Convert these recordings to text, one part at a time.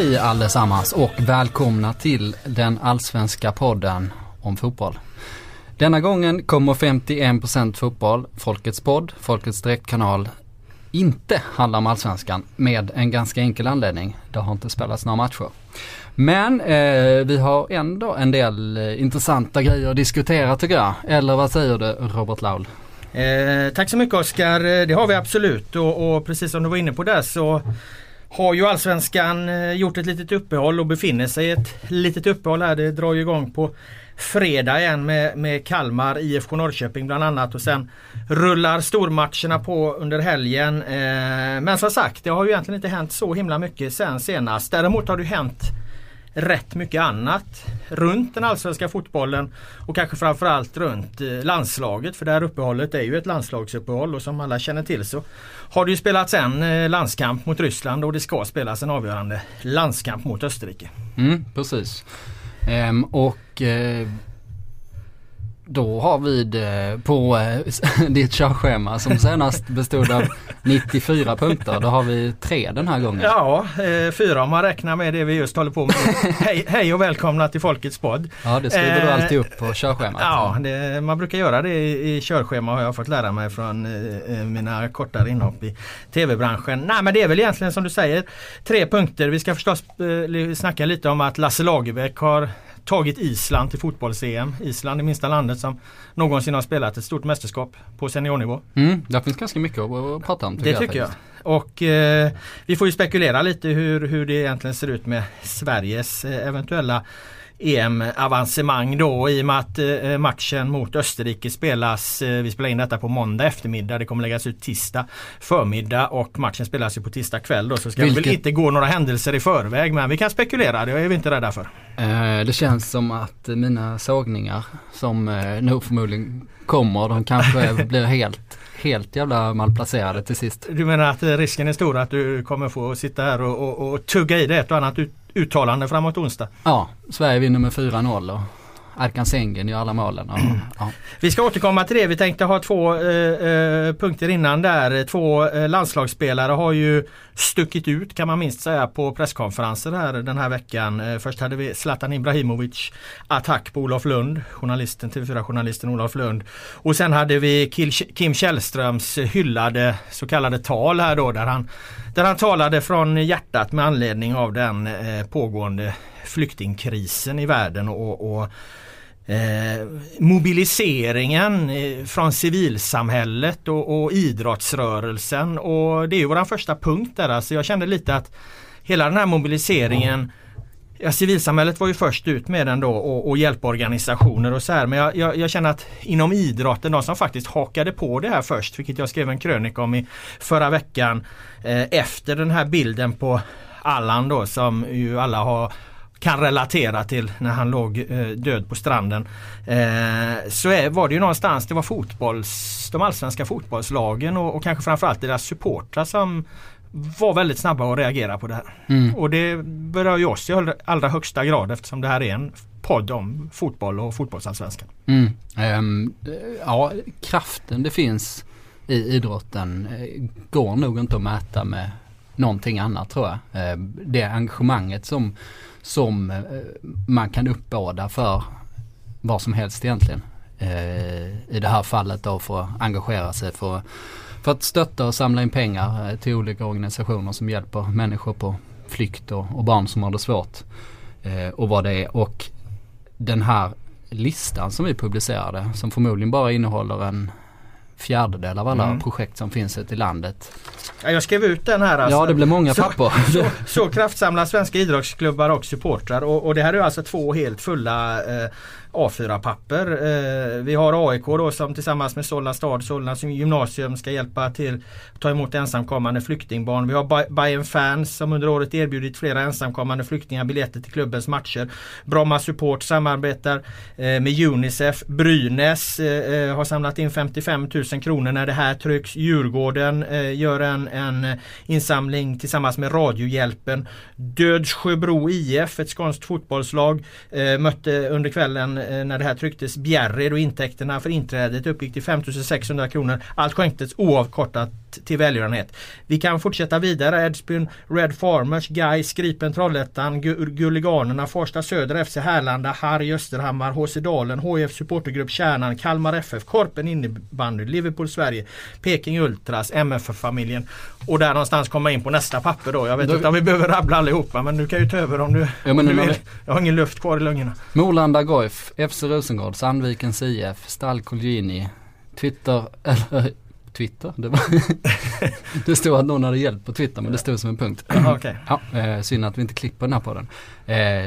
Hej allesammans och välkomna till den allsvenska podden om fotboll. Denna gången kommer 51% fotboll, Folkets podd, Folkets direktkanal, inte handla om allsvenskan med en ganska enkel anledning. Det har inte spelats några matcher. Men eh, vi har ändå en del eh, intressanta grejer att diskutera tycker jag. Eller vad säger du Robert Laul? Eh, tack så mycket Oskar. Eh, det har vi absolut och, och precis som du var inne på där så har ju Allsvenskan eh, gjort ett litet uppehåll och befinner sig i ett litet uppehåll här. Det drar ju igång på fredag igen med, med Kalmar, IFK Norrköping bland annat och sen rullar stormatcherna på under helgen. Eh, men som sagt, det har ju egentligen inte hänt så himla mycket sen senast. Däremot har det hänt rätt mycket annat runt den allsvenska fotbollen och kanske framförallt runt eh, landslaget för det här uppehållet är ju ett landslagsuppehåll och som alla känner till så har det ju spelats en eh, landskamp mot Ryssland och det ska spelas en avgörande landskamp mot Österrike. Mm, precis. Ehm, och eh, då har vi på eh, ditt körschema som senast bestod av 94 punkter. Då har vi tre den här gången. Ja, eh, fyra om man räknar med det vi just håller på med. hej, hej och välkomna till Folkets podd. Ja, det skriver Eh, du alltid upp på körschemat. Ja, det, man brukar göra det i, i körschema har jag fått lära mig från eh, eh, mina kortare inhopp i tv-branschen. Nej men det är väl egentligen som du säger tre punkter. Vi ska förstås eh, snacka lite om att Lasse Lagerbäck har tagit Island till fotbolls-EM. Island är minsta landet som någonsin har spelat ett stort mästerskap på seniornivå. Mm, där finns ganska mycket att, prata om. Det tycker jag. Och eh, vi får ju spekulera lite hur, hur det egentligen ser ut med Sveriges eh, eventuella EM-avancemang då i och med att eh, matchen mot Österrike spelas, eh, vi spelar in detta på måndag eftermiddag, det kommer läggas ut tisdag förmiddag och matchen spelas ju på tisdag kväll då så ska det Vilket- väl inte gå några händelser i förväg men vi kan spekulera, det är vi inte rädda för. Eh, det känns som att mina sågningar som eh, nog förmodligen kommer, de kanske blir helt, helt jävla malplacerade till sist. Du menar att eh, risken är stor att du kommer få sitta här och, och, och tugga i dig ett och annat ut, uttalande framåt onsdag? Ja, Sverige vinner med 4-0 och Erkan Sengen gör alla målen. Och, ja. Vi ska återkomma till det. Vi tänkte ha två eh, eh, punkter innan där. Två eh, landslagsspelare har ju stuckit ut kan man minst säga på presskonferenser här den här veckan. Eh, först hade vi Zlatan Ibrahimovic attack på Olof Lund, journalisten, TV4-journalisten Olof Lund. Och sen hade vi Kim Källströms hyllade så kallade tal här då där han, där han talade från hjärtat med anledning av den eh, pågående flyktingkrisen i världen och, och Eh, mobiliseringen eh, från civilsamhället och, och idrottsrörelsen och det är ju våran första punkt där. Alltså jag kände lite att hela den här mobiliseringen Ja, civilsamhället var ju först ut med den då och, och hjälporganisationer och så här men jag, jag, jag känner att inom idrotten, de som faktiskt hakade på det här först, vilket jag skrev en krönika om i förra veckan eh, efter den här bilden på Allan då som ju alla har kan relatera till när han låg eh, död på stranden. Eh, så är, var det ju någonstans, det var fotbolls, de allsvenska fotbollslagen och, och kanske framförallt deras supportrar som var väldigt snabba att reagera på det här. Mm. Och det berör ju oss i allra- högsta grad eftersom det här är en podd om fotboll och fotbollsallsvenskan. Mm. Ehm, ja, kraften det finns i idrotten eh, går nog inte att mäta med någonting annat tror jag. Ehm, det engagemanget som, som eh, man kan uppbåda för vad som helst egentligen. Eh, I det här fallet då för att engagera sig för, för att stötta och samla in pengar eh, till olika organisationer som hjälper människor på flykt och, och barn som har det svårt. Eh, och vad det är. Och den här listan som vi publicerade som förmodligen bara innehåller en fjärdedel av alla Mm. projekt som finns ute i landet. Ja, jag skrev ut den här. Alltså. ja det blir många så- papper. Så, så kraftsamlar svenska idrottsklubbar och supportrar och, och det här är alltså två helt fulla eh, A4-papper. Eh, vi har AIK då som tillsammans med Solna stad, Solna gymnasium ska hjälpa till att ta emot ensamkommande flyktingbarn. Vi har Bayern Fans som under året erbjudit flera ensamkommande flyktingar biljetter till klubbens matcher. Bromma Support samarbetar eh, med Unicef. Brynäs eh, eh har samlat in 55 000 kronor när det här trycks. Djurgården eh, gör en, en insamling tillsammans med Radiohjälpen. Dödsjöbro IF, ett skånskt fotbollslag, eh, mötte under kvällen Eh, när det här trycktes Bjärred och intäkterna för inträdet uppgick till 5600 kronor. Allt skänktes oavkortat till välgörenhet. Vi kan fortsätta vidare. Edsbyn, Red Farmers, Gais, Gripen, Trollhättan, Gulliganerna, Farsta Söder, FC Härlanda, Harry Österhammar, HC Dalen, HF Supportergrupp Kärnan, Kalmar FF, Korpen innebandy, Liverpool Sverige, Peking Ultras, MFF-familjen. Och där någonstans komma in på nästa papper då. Jag vet då... inte om vi behöver rabbla allihopa men du kan ju ta över om du, ja, om du vill. Vi... Jag har ingen luft kvar i lungorna. Molanda Goif, FC Rosengård, Sandvikens IF, Stall Colgjini, Twitter, eller Twitter. Det, var det stod att någon hade hjälpt på Twitter men det stod som en punkt. Aha, okay. ja, eh, synd att vi inte klipper den här podden. Eh,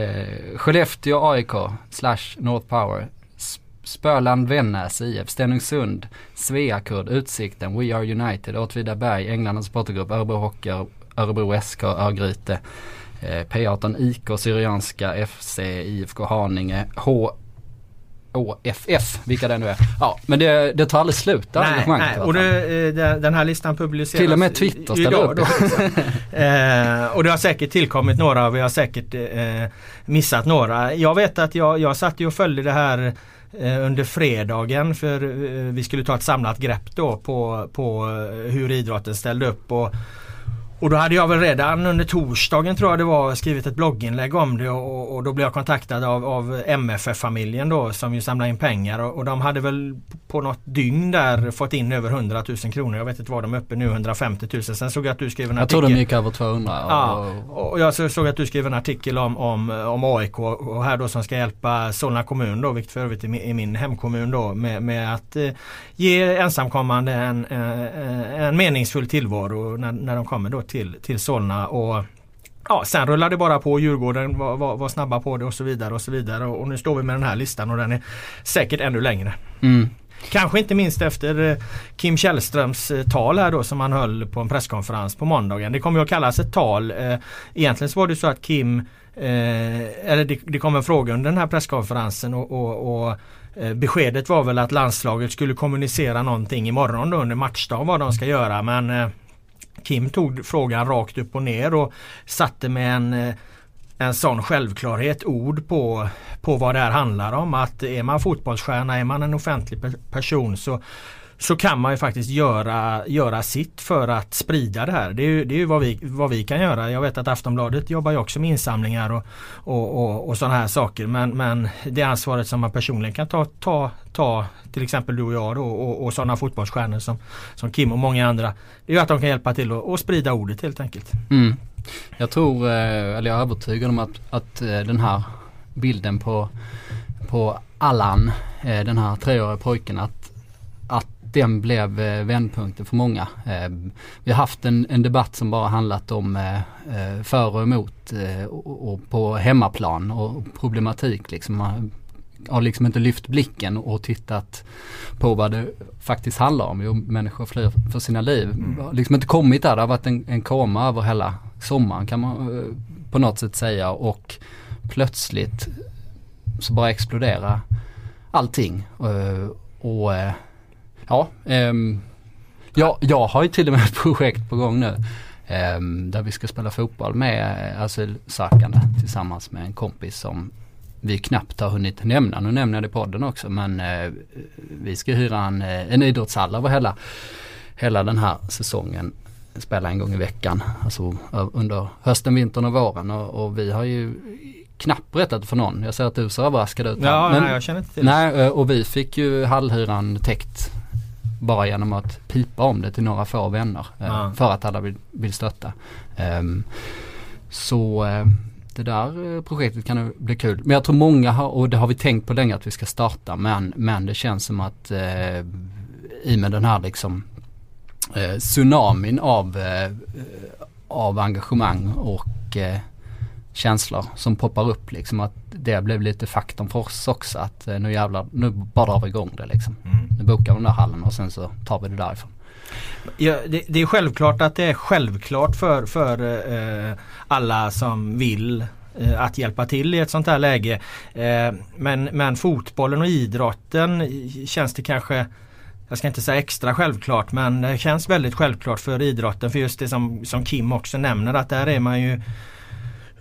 eh, Skellefteå AIK slash North Power. Spöland Vännäs IF, Stenungsund, Sveakurd, Utsikten, We Are United, Åtvidaberg, Änglarnas supportergrupp, Örebro Hockey, Örebro SK, Örgryte, eh, P18 IK, Syrianska FC, IFK Haninge, H OFF, vilka det nu är. Ja, men det, det tar aldrig slut nej, nej. och det, eh, den här listan publiceras Till och med Twitter ställer upp. Då, eh, och det har säkert tillkommit några och vi har säkert eh, missat några. Jag vet att jag, jag satt och följde det här eh, under fredagen för eh, vi skulle ta ett samlat grepp då på, på hur idrotten ställde upp. Och och då hade jag väl redan under torsdagen tror jag det var skrivit ett blogginlägg om det och, och då blev jag kontaktad av, av MFF-familjen då som ju samlar in pengar och, och, de hade väl på något dygn där fått in över 100 000 kronor. Jag vet inte vad de är uppe nu, 150 000. Sen såg jag att du skrev en artikel. Jag tror de gick över 200. Och, ja, och jag såg att du skrev en artikel om, om, om AIK och här då som ska hjälpa Solna kommun då, vilket för övrigt är min hemkommun då med, med att eh, ge ensamkommande en, en, eh, en meningsfull tillvaro när, när de kommer då till, till Solna. Och Ja, sen rullade det bara på. Djurgården var, var, var, snabba på det och så vidare och så vidare. Och, nu står vi med den här listan och den är säkert ännu längre. Mm. Kanske inte minst efter eh, Kim Källströms eh, tal här då som han höll på en presskonferens på måndagen. Det kommer ju att kallas ett tal. Eh, egentligen så var det så att Kim eller det, det kom en fråga under den här presskonferensen och, och, och beskedet var väl att landslaget skulle kommunicera någonting imorgon då under matchdag vad de ska göra men Kim tog frågan rakt upp och ner och satte med en eh, en sån självklarhet ord på, på vad det här handlar om. Att är man fotbollsstjärna, är man en offentlig person så så kan man ju faktiskt göra, göra sitt för att sprida det här. Det är ju, det är ju vad, vi, vad vi kan göra. Jag vet att Aftonbladet jobbar ju också med insamlingar och, och, och, och sådana här saker. Men, men det ansvaret som man personligen kan ta, ta, ta till exempel du och jag då, och, och sådana fotbollsstjärnor som, som Kim och många andra. Det är ju att de kan hjälpa till att sprida ordet helt enkelt. Mm. Jag tror, eh, eller jag är övertygad om att, att eh, den här bilden på, på Allan, eh, den här treåriga pojken, att den blev eh, vändpunkten för många. Eh, vi har haft en, en debatt som bara handlat om eh, för och emot och, och på hemmaplan och problematik liksom. Har liksom inte lyft blicken och tittat på vad det faktiskt handlar om. Jo, människor flyr för sina liv. Mm. Liksom inte kommit där, det har varit en, en koma över hela sommaren kan man på något sätt säga och plötsligt så bara exploderar allting. Och, och Ja, um, ja, jag har ju till och med ett projekt på gång nu. Um, där vi ska spela fotboll med asylsökande tillsammans med en kompis som vi knappt har hunnit nämna. Nu nämner jag det i podden också men uh, vi ska hyra en, eh, en idrottshall över hela, hela den här säsongen. Spela en gång i veckan, alltså under hösten, vintern och våren och, och vi har ju knappt berättat för någon. Jag ser att du ser överraskad ut. Ja, men, nej, jag känner inte till Nej, eh, och vi fick ju hallhyran täckt bara genom att pipa om det till några få vänner. Mm. För att alla vill, vill stötta. Um, så uh, det där eh, projektet kan bli kul. Men jag tror många har, och det har vi tänkt på länge att vi ska starta men, men det känns som att uh, i och med den här liksom uh, tsunamin av, uh, av engagemang och känslor som poppar upp liksom att det blev lite faktorn för oss också att eh, nu jävlar, nu bara drar vi igång det liksom. Mm. Nu bokar vi den där hallen och sen så tar vi det därifrån. Ja, det, det, är självklart att det är självklart för, för eh, alla som vill eh, att hjälpa till i ett sånt här läge. Eh, men, men fotbollen och idrotten känns det kanske jag ska inte säga extra självklart men det känns väldigt självklart för idrotten för just det som, som Kim också nämner att där är man ju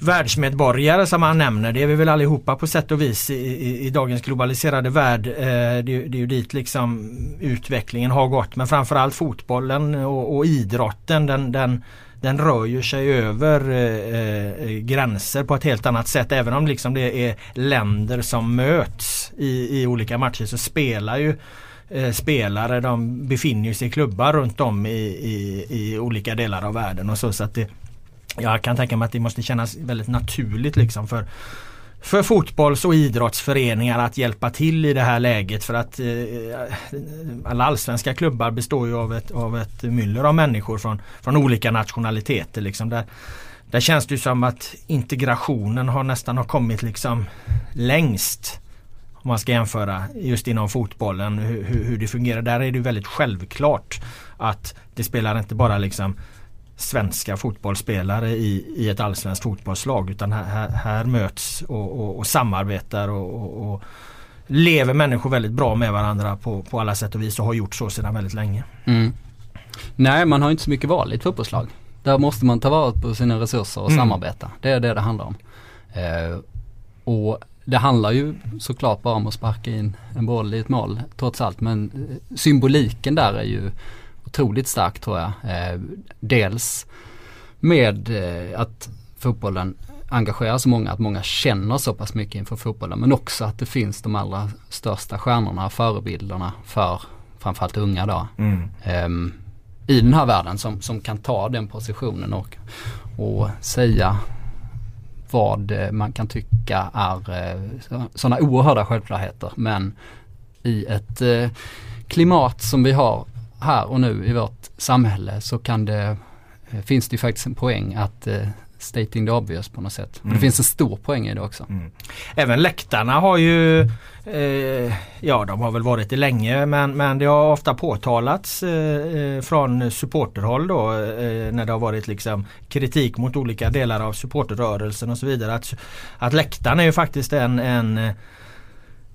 världsmedborgare som han nämner. Det är vi väl allihopa på sätt och vis i, i, i dagens globaliserade värld. Eh, det, det, är ju dit liksom utvecklingen har gått. Men framförallt fotbollen och, och idrotten den, den, den rör ju sig över eh, eh gränser på ett helt annat sätt. Även om liksom det är länder som möts i, i olika matcher så spelar ju eh, spelare de befinner sig i klubbar runt om i, i, i olika delar av världen. och så, så att det, jag kan tänka mig att det måste kännas väldigt naturligt liksom för för fotbolls och idrottsföreningar att hjälpa till i det här läget för att eh, alla allsvenska klubbar består ju av ett, av ett myller av människor från, från olika nationaliteter. Liksom. Där, där känns det som att integrationen har nästan har kommit liksom längst. Om man ska jämföra just inom fotbollen hur, hur, det fungerar. Där är det väldigt självklart att det spelar inte bara liksom svenska fotbollsspelare i, i ett allsvenskt fotbollslag utan här, här möts och, och, och samarbetar och, och, lever människor väldigt bra med varandra på, på alla sätt och vis och har gjort så sedan väldigt länge. Mm. Nej man har inte så mycket val i ett fotbollslag. Där måste man ta vara på sina resurser och mm. samarbeta. Det är det det handlar om. Eh, och det handlar ju såklart bara om att sparka in en boll i ett mål trots allt men eh, symboliken där är ju otroligt stark tror jag. Eh, dels med eh, att fotbollen engagerar så många, att många känner så pass mycket inför fotbollen. Men också att det finns de allra största stjärnorna, förebilderna för framförallt unga då. Mm. Um, I den här världen som, som kan ta den positionen och, och säga vad man kan tycka är eh, sådana oerhörda självklarheter. Men i ett eh, klimat som vi har här och nu i vårt samhälle så kan det, eh, finns det ju faktiskt en poäng att eh, stating the obvious på något sätt. Mm. Det finns en stor poäng i det också. Mm. Även läktarna har ju, eh, ja de har väl varit det länge men, men det har ofta påtalats eh, eh från supporterhåll då eh, när det har varit liksom kritik mot olika delar av supporterrörelsen och så vidare. Att, att läktarna är ju faktiskt en, en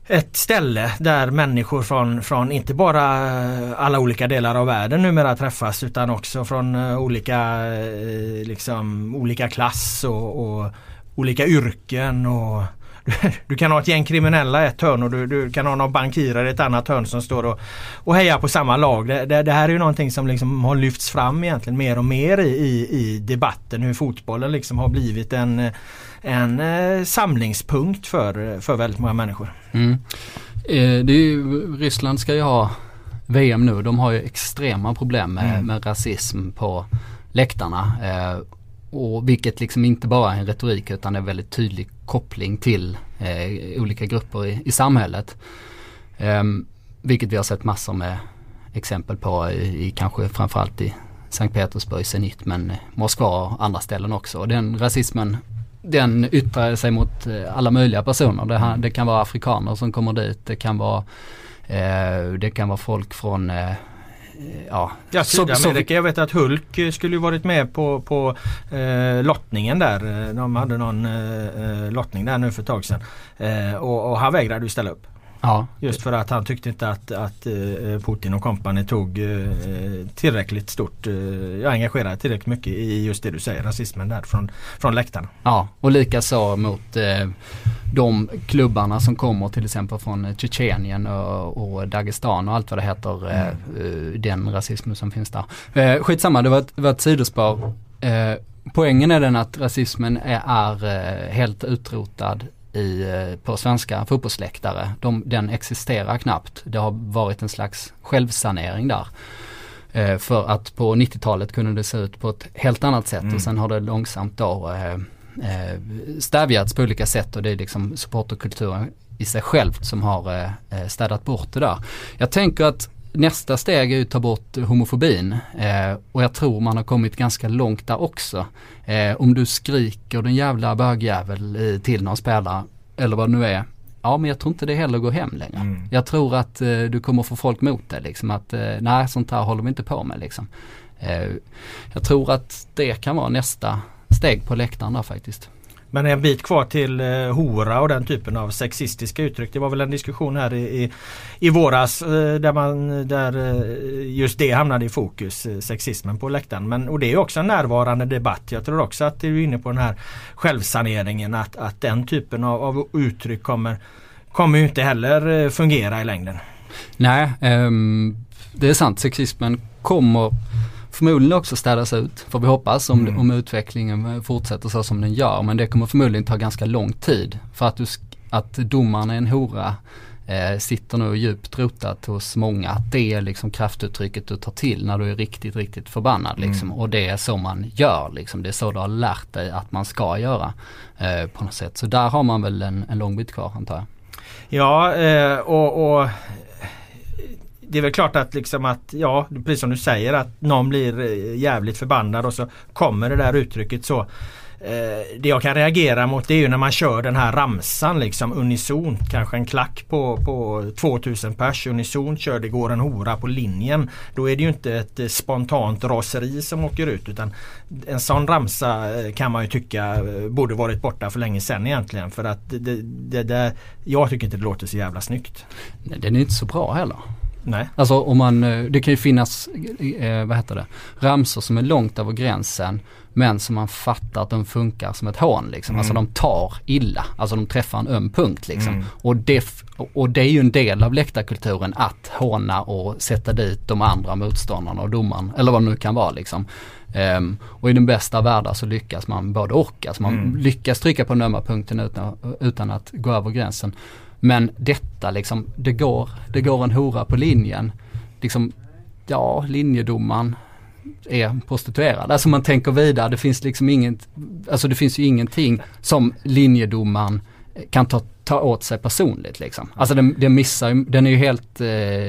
ett ställe där människor från, från inte bara eh, alla olika delar av världen numera träffas utan också från eh, olika, eh, liksom, olika klass och, och olika yrken. och du kan ha ett gäng kriminella i ett hörn och du, du kan ha någon bankirare i ett annat hörn som står och, och hejar på samma lag. Det, det, det, här är ju någonting som liksom har lyfts fram egentligen mer och mer i, i, i debatten hur fotbollen liksom har blivit en en eh, samlingspunkt för, för väldigt många människor. Mm. Eh, det är ju, Ryssland ska ju ha VM nu. De har ju extrema problem med, mm. med rasism på läktarna. Eh, och vilket liksom inte bara är en retorik utan en väldigt tydlig koppling till eh, olika grupper i, i samhället. Eh, vilket vi har sett massor med exempel på i, i kanske framförallt i Sankt Petersburg, Zenit men Moskva och andra ställen också. Och den rasismen den yttrar sig mot eh, alla möjliga personer. Det, det, kan vara afrikaner som kommer dit, det kan vara, eh, det kan vara folk från eh, Ja, ja Sydamerika. Jag vet att Hulk skulle varit med på, på eh, lottningen där. De hade någon eh, lottning där nu för ett tag sedan. Eh, och, och han vägrade ju ställa upp. Ja. Just för att han tyckte inte att, att uh, Putin och kompani tog uh, tillräckligt stort, uh, engagerade tillräckligt mycket i just det du säger, rasismen där från, från läktarna. Ja, och likaså mot de klubbarna som kommer till exempel från Tjetjenien och, och Dagestan och allt vad det heter, mm. den rasismen som finns där. Uh, skitsamma, det var ett, det var ett sidospår. poängen är den att rasismen är, är helt utrotad i, eh, på svenska fotbollsläktare. De, den existerar knappt. Det har varit en slags självsanering där. Eh, för att på 90-talet kunde det se ut på ett helt annat sätt mm. och sen har det långsamt då eh, eh, stävjats på olika sätt och det är liksom supporterkulturen i sig självt som har eh, städat bort det där. Jag tänker att nästa steg är att ta bort homofobin eh, och jag tror man har kommit ganska långt där också. Eh, om du skriker den jävla bögjävel till någon spelare eller vad det nu är. Ja men jag tror inte det heller går hem längre. Mm. Jag tror att eh, du kommer få folk mot det liksom att eh, nej sånt här håller vi inte på med liksom. Eh, jag tror att det kan vara nästa steg på läktaren där faktiskt. Men en bit kvar till eh, hora och den typen av sexistiska uttryck. Det var väl en diskussion här i, i, i våras eh, där, man, där eh, just det hamnade i fokus, eh, sexismen på läktaren. Men, och det är också en närvarande debatt. Jag tror också att du är inne på den här självsaneringen att, att den typen av, av uttryck kommer, kommer ju inte heller eh, fungera i längden. Nej, um, det är sant. Sexismen kommer förmodligen också städas ut, får vi hoppas, om, mm. om utvecklingen fortsätter så som den gör. Men det kommer förmodligen ta ganska lång tid. För att, du, att domaren är en hora eh, sitter nog djupt rotat hos många. Att det är liksom kraftuttrycket du tar till när du är riktigt, riktigt förbannad. Liksom. Mm. Och det är så man gör. Liksom. Det är så du har lärt dig att man ska göra eh, på något sätt. Så där har man väl en, en lång bit kvar antar jag. Ja eh, och, och det är väl klart att liksom att ja precis som du säger att någon blir eh, jävligt förbannad och så kommer det där uttrycket så. Eh, det jag kan reagera mot det är ju när man kör den här ramsan liksom unisont. Kanske en klack på, på 2000 pers unisont kör det går en hora på linjen. Då är det ju inte ett eh, spontant raseri som åker ut utan en sån ramsa eh, kan man ju tycka borde varit borta för länge sedan egentligen. För att det, det, det, jag tycker inte det låter så jävla snyggt. Den är inte så bra heller. Nej. Alltså om man, eh, det kan ju finnas, eh, vad heter det, ramsor som är långt över gränsen men som man fattar att de funkar som ett hån liksom. Alltså, mm. Alltså de tar illa, alltså de träffar en öm punkt liksom. Mm. Och, det, och det är ju en del av läktarkulturen att håna och sätta dit de andra motståndarna och domaren, eller vad det nu kan vara liksom. Um, och i den bästa världen så lyckas man både och, alltså man mm. lyckas trycka på den ömma punkten utan, utan att gå över gränsen. Men detta liksom, det går, det går en hora på linjen. Liksom, ja, linjedomaren är prostituerad. Alltså man tänker vidare, det finns liksom inget, alltså det finns ju ingenting som linjedomaren kan ta, ta åt sig personligt liksom. Alltså den, den missar den är ju helt... Eh,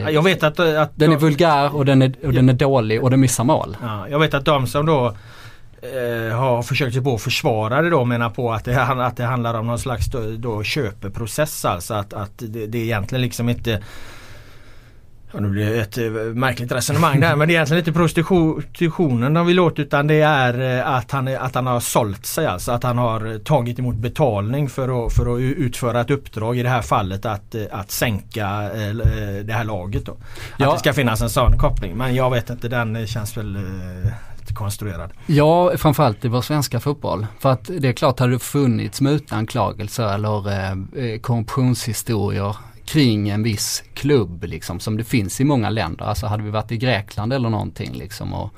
jag vet att, att Den är vulgär och den är, och den är dålig och den missar mål. Ja, jag vet att de som då eh, har försökt sig på att försvara det då menar på att det, att det handlar om någon slags då, då köpeprocess alltså att, att det, det är egentligen liksom inte Ja, nu blir det ett eh, märkligt resonemang där men det är egentligen inte prostitutionen de vill åt utan det är eh, att han, att han har sålt sig alltså. Att han har tagit emot betalning för att, för att utföra ett uppdrag i det här fallet att, eh, att sänka det här laget. Då. Ja. Att det ska finnas en sån koppling men jag vet inte den känns väl konstruerad. Ja, framförallt i vår svenska fotboll. För att det är klart, hade det funnits mutanklagelser eller eh, korruptionshistorier kring en viss klubb liksom som det finns i många länder. Alltså hade vi varit i Grekland eller någonting liksom och,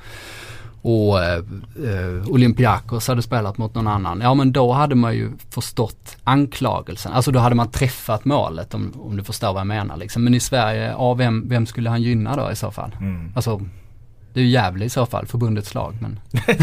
och eh, eh, Olympiakos hade spelat mot någon annan. Ja men då hade man ju förstått anklagelsen. Alltså då hade man träffat målet om, om du förstår vad jag menar liksom. Men i Sverige, ja vem, vem skulle han gynna då i så fall? Mm. Alltså det är ju Gävle i så fall, förbundets lag. Men...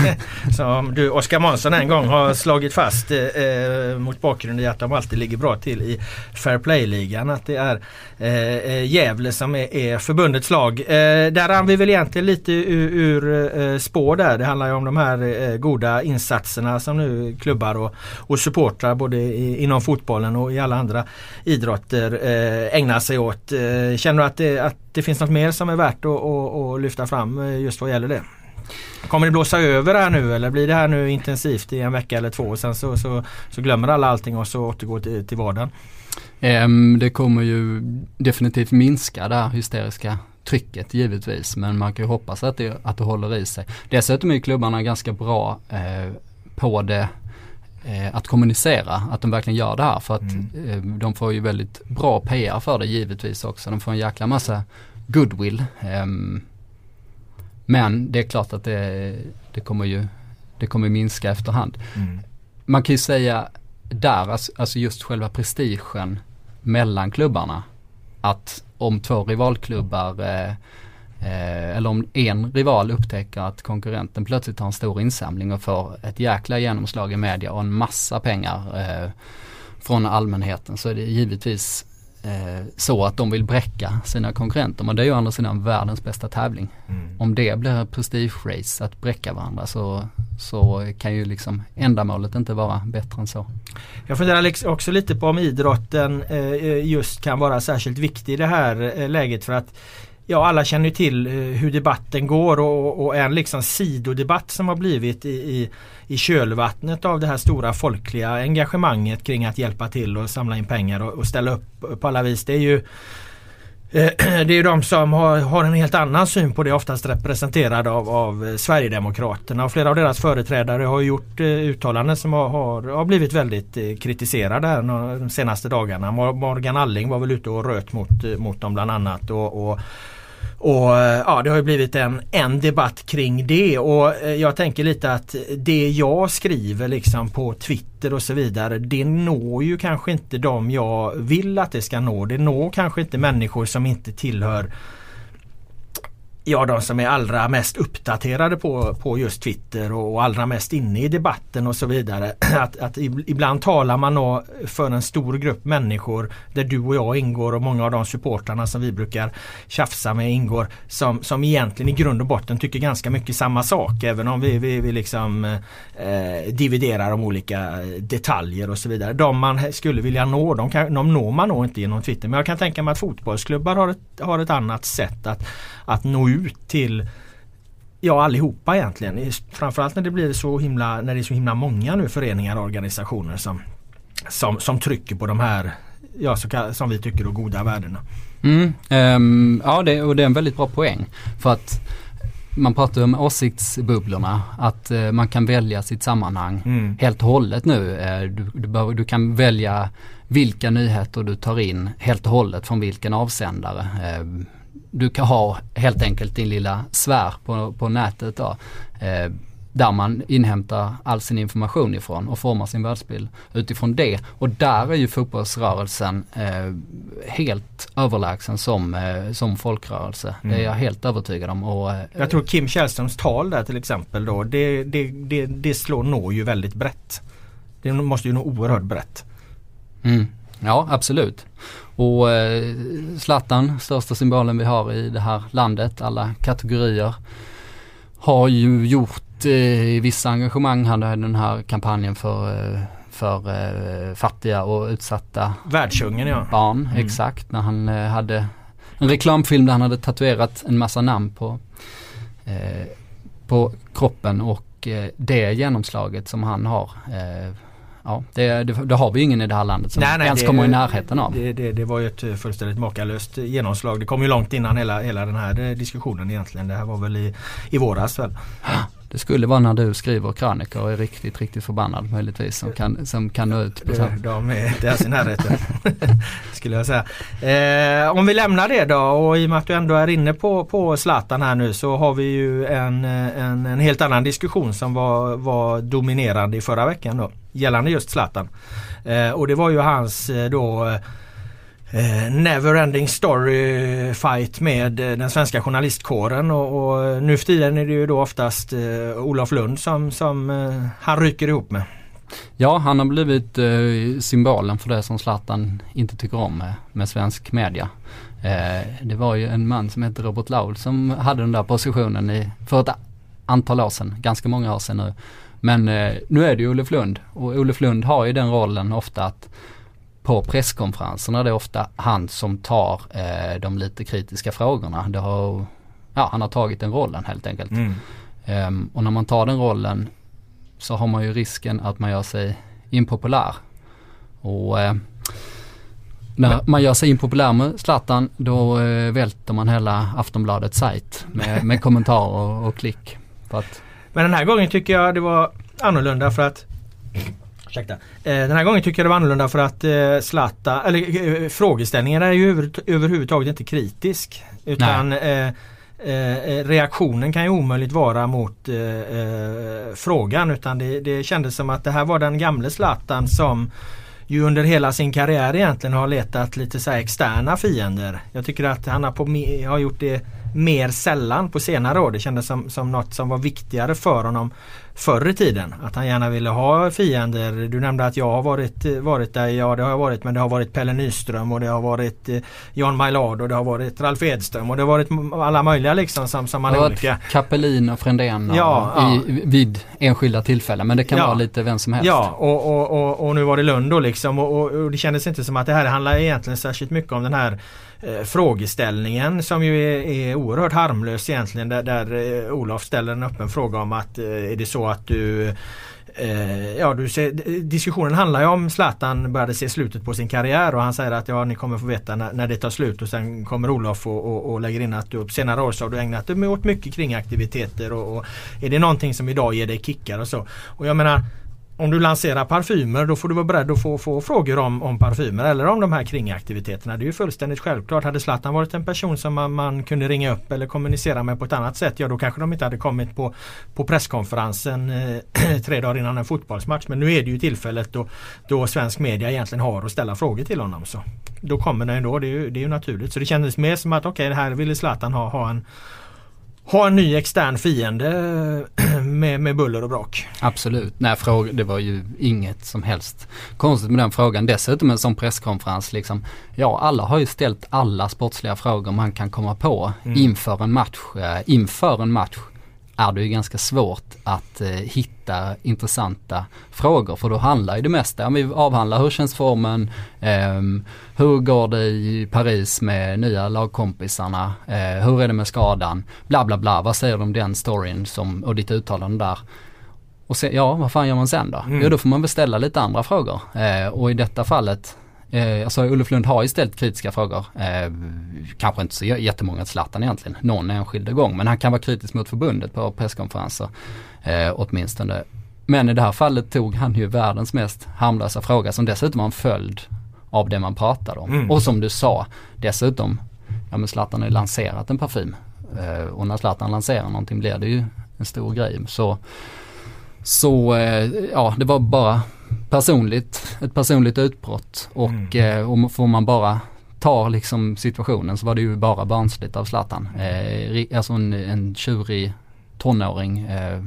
Som du Oskar Månsson en gång har slagit fast eh, eh, mot bakgrund i att de alltid ligger bra till i Fair Play-ligan. Att det är eh, eh Gävle som är, är förbundets lag. Eh, där rann vi väl egentligen lite ur, ur eh, spår där. Det handlar ju om de här eh, goda insatserna som nu klubbar och, och supportrar både i, inom fotbollen och i alla andra idrotter eh, ägnar sig åt. känner du att det, att det finns något mer som är värt att, att, att lyfta fram eh, just vad gäller det? Kommer det blåsa över här nu eller blir det här nu intensivt i en vecka eller två och sen så, så, så glömmer alla allting och så återgår till, till vardagen? Um, det kommer ju definitivt minska det här hysteriska trycket givetvis men man kan ju hoppas att det, att det håller i sig. Dessutom är klubbarna ganska bra eh, på det att kommunicera att de verkligen gör det här för att mm. eh, de får ju väldigt bra PR för det givetvis också. De får en jäkla massa goodwill. Eh, men det är klart att det, det kommer ju det kommer minska efterhand. Mm. Man kan ju säga där, alltså, alltså just själva prestigen mellan klubbarna. Att om två rivalklubbar eh, eller om en rival upptäcker att konkurrenten plötsligt har en stor insamling och får ett jäkla genomslag i media och en massa pengar eh, från allmänheten så är det givetvis eh, så att de vill bräcka sina konkurrenter. Men det är ju å andra sidan världens bästa tävling. Mm. Om det blir prestige-race att bräcka varandra så, så kan ju liksom ändamålet inte vara bättre än så. Jag funderar också lite på om idrotten eh, just kan vara särskilt viktig i det här eh, läget för att Ja alla känner till eh, hur debatten går och, och en liksom sidodebatt som har blivit i, i, i kölvattnet av det här stora folkliga engagemanget kring att hjälpa till och samla in pengar och, och ställa upp på alla vis. Det är ju eh, det är de som har, har, en helt annan syn på det oftast representerade av, av eh, Sverigedemokraterna och flera av deras företrädare har gjort eh, uttalanden som har, har, har blivit väldigt eh, kritiserade här de senaste dagarna. Morgan Alling var väl ute och röt mot, mot dem bland annat. och, och och eh, ja, det har ju blivit en, en debatt kring det och eh, jag tänker lite att det jag skriver liksom på Twitter och så vidare det når ju kanske inte de jag vill att det ska nå. Det når kanske inte människor som inte tillhör ja, de som är allra mest uppdaterade på, på just Twitter och allra mest inne i debatten och så vidare. Att, att ibland talar man för en stor grupp människor där du och jag ingår och många av de supportrarna som vi brukar tjafsa med ingår som, som egentligen i grund och botten tycker ganska mycket samma sak även om vi, vi, vi liksom eh, dividerar om olika detaljer och så vidare. De man skulle vilja nå, de, kan, de når man nog inte genom Twitter. Men jag kan tänka mig att fotbollsklubbar har ett, har ett annat sätt att, att nå ut till Ja allihopa egentligen. Framförallt när det blir så himla, när det är så himla många nu föreningar och organisationer som, som, som trycker på de här, ja, så, som vi tycker, är goda värdena. Mm, um, ja det, och det är en väldigt bra poäng. För att man pratar om åsiktsbubblorna, att uh, man kan välja sitt sammanhang mm. helt och hållet nu. Uh, du, du, du, kan välja vilka nyheter du tar in helt och hållet från vilken avsändare. Uh, du kan ha helt enkelt din lilla sfär på, på nätet då. Eh, där man inhämtar all sin information ifrån och formar sin världsbild utifrån det. Och där är ju fotbollsrörelsen eh, helt överlägsen som, eh, som folkrörelse. Mm. Det är mm. jag helt övertygad om. Och, eh, jag tror Kim Källströms tal där till exempel då, det, det, det, det slår når ju väldigt brett. Det måste ju nå oerhört brett. Mm. Ja absolut. Och eh, Zlatan, största symbolen vi har i det här landet, alla kategorier, har ju gjort eh, vissa engagemang, han hade den här kampanjen för eh, för eh, fattiga och utsatta Världsungen ja. barn. Mm. Exakt, när han eh, hade en reklamfilm där han hade tatuerat en massa namn på, eh, på kroppen och eh, det genomslaget som han har ja, det, det, det, har vi ju ingen i det här landet som nej, nej, ens det, kommer i närheten av. Det, det, det, var ju ett fullständigt makalöst genomslag. Det kom ju långt innan hela, hela den här diskussionen egentligen. Det här var väl i, i våras väl. Det skulle vara när du skriver krönikor och är riktigt, riktigt förbannad möjligtvis som kan, som kan nå ut. På så. De är deras i närheten. skulle jag säga. Eh, om vi lämnar det då och i och med att du ändå är inne på, på Zlatan här nu så har vi ju en, en, en helt annan diskussion som var, var dominerande i förra veckan då. Gällande just Zlatan. Eh, och det var ju hans eh, då eh, Neverending Story fight med eh, den svenska journalistkåren och, och eh, nu för tiden är det ju då oftast eh, Olof Lund som, som eh, han ryker ihop med. Ja, han har blivit eh, symbolen för det som Zlatan inte tycker om med, med svensk media. Eh, det var ju en man som hette Robert Laul som hade den där positionen i, för ett antal år sedan, ganska många år sedan nu. Men eh, nu är det ju Olof Lund och Olof Lund har ju den rollen ofta att på presskonferenserna det är ofta han som tar eh, de lite kritiska frågorna. Det har, ja, han har tagit den rollen helt enkelt. Mm. Um, och när man tar den rollen så har man ju risken att man gör sig impopulär. Och eh, när man gör sig impopulär med Zlatan då eh, välter man hela Aftonbladets sajt med, med kommentarer och klick. Att... Men den här gången tycker jag det var annorlunda för att Ursäkta. Eh, den här gången tycker jag det var annorlunda för att eh, Zlatan, eller eh, frågeställningen är ju över, överhuvudtaget inte kritisk. Utan eh, eh, reaktionen kan ju omöjligt vara mot frågan utan det, det kändes som att det här var den gamle Zlatan som ju under hela sin karriär egentligen har letat lite så externa fiender. Jag tycker att han har, på, har gjort det mer sällan på senare år. Det kändes som, som något som var viktigare för honom förr i tiden. Att han gärna ville ha fiender. Du nämnde att jag har varit, varit där. Ja det har jag varit men det har varit Pelle Nyström och det har varit eh, Jan Maillard och det har varit Ralf Edström och det har varit alla möjliga liksom som, som man är olika. Kapelin och Frändén ja, ja. vid enskilda tillfällen men det kan ja. vara lite vem som helst. Ja och, och, och, och nu var det Lund då liksom och, och, det kändes inte som att det här handlar egentligen särskilt mycket om den här eh, frågeställningen som ju är, är oerhört harmlös egentligen där, där eh, Olof ställer en öppen fråga om att eh, är det så att du eh, ja, du ser, diskussionen handlar ju om Zlatan började se slutet på sin karriär och han säger att ja, ni kommer få veta när, när det tar slut och sen kommer Olof och, och, och lägger in att du på senare år så har du ägnat dig åt mycket kringaktiviteter och, och är det någonting som idag ger dig kickar och så. Och jag menar om du lanserar parfymer då får du vara beredd att få, få frågor om, om parfymer eller om de här kringaktiviteterna. Det är ju fullständigt självklart. Hade Zlatan varit en person som man, man, kunde ringa upp eller kommunicera med på ett annat sätt, ja då kanske de inte hade kommit på, på presskonferensen eh, tre dagar innan en fotbollsmatch. Men nu är det ju tillfället då, då svensk media egentligen har att ställa frågor till honom. Så Då kommer den ändå, det är ju, det är ju naturligt. Så det kändes mer som att okej, okay, här ville Zlatan ha, ha en ha en ny extern fiende med, med buller och brak. Absolut, nej fråga, det var ju inget som helst konstigt med den frågan. Dessutom en sån presskonferens liksom, ja alla har ju ställt alla sportsliga frågor man kan komma på mm. inför en match, eh, inför en match är det ju ganska svårt att eh, hitta intressanta frågor för då handlar ju det mesta, om vi avhandlar hur känns formen, eh, hur går det i Paris med nya lagkompisarna, eh, hur är det med skadan, bla bla bla, vad säger du om den storyn som, och ditt uttalande där. Och se, ja, vad fan gör man sen då? Mm. Jo, då får man beställa lite andra frågor. Eh, och i detta fallet Eh, alltså Olof Lund har ju ställt kritiska frågor. Eh, kanske inte så jättemånga till Zlatan egentligen, någon enskilda gång. Men han kan vara kritisk mot förbundet på presskonferenser eh, åtminstone. Men i det här fallet tog han ju världens mest harmlösa fråga som dessutom var en följd av det man pratade om. Mm. Och som du sa, dessutom, ja men Zlatan har ju lanserat en parfym. Eh, och när Zlatan lanserar någonting blir det ju en stor grej. Så, så eh, ja, det var bara personligt, ett personligt utbrott och, mm. eh, och får man bara ta liksom situationen så var det ju bara barnsligt av Zlatan. Eh, alltså en, en tjurig tonåring, eh,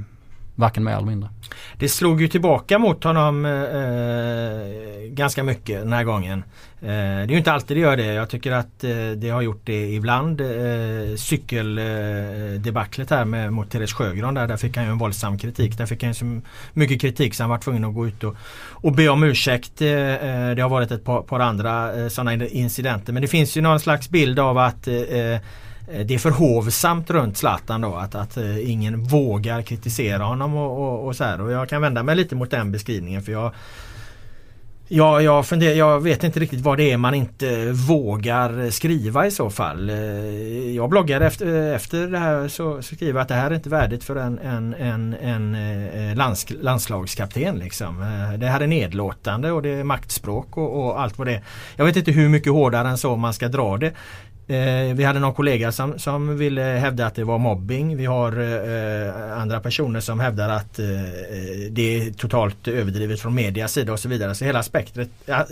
varken mer eller mindre. Det slog ju tillbaka mot honom eh, eh, ganska mycket den här gången. Eh, det är ju inte alltid det gör det. Jag tycker att eh, det har gjort det ibland. Eh, cykeldebaclet här med, mot Therese Sjögran där, där fick han ju en våldsam kritik. Där fick han ju så mycket kritik så han var tvungen att gå ut och, och be om ursäkt. Eh, eh, det har varit ett par, par andra sådana incidenter. Men det finns ju någon slags bild av att Eh, det är för hovsamt runt Zlatan då att, att eh, ingen vågar kritisera honom och, och, och så här. Och jag kan vända mig lite mot den beskrivningen för jag Ja, jag, funderar, jag vet inte riktigt vad det är man inte vågar skriva i så fall. Eh, jag bloggar efter, efter det här så, så skriver jag att det här är inte värdigt för en, en, en, en lands, landslagskapten. Liksom. Det här är nedlåtande och det är maktspråk och, och allt vad det är. Jag vet inte hur mycket hårdare än så man ska dra det. Eh, vi hade någon kollega som, som ville hävda att det var mobbing. Vi har eh, andra personer som hävdar att eh, eh det är totalt överdrivet från medias sida och så vidare. Så hela spektrat,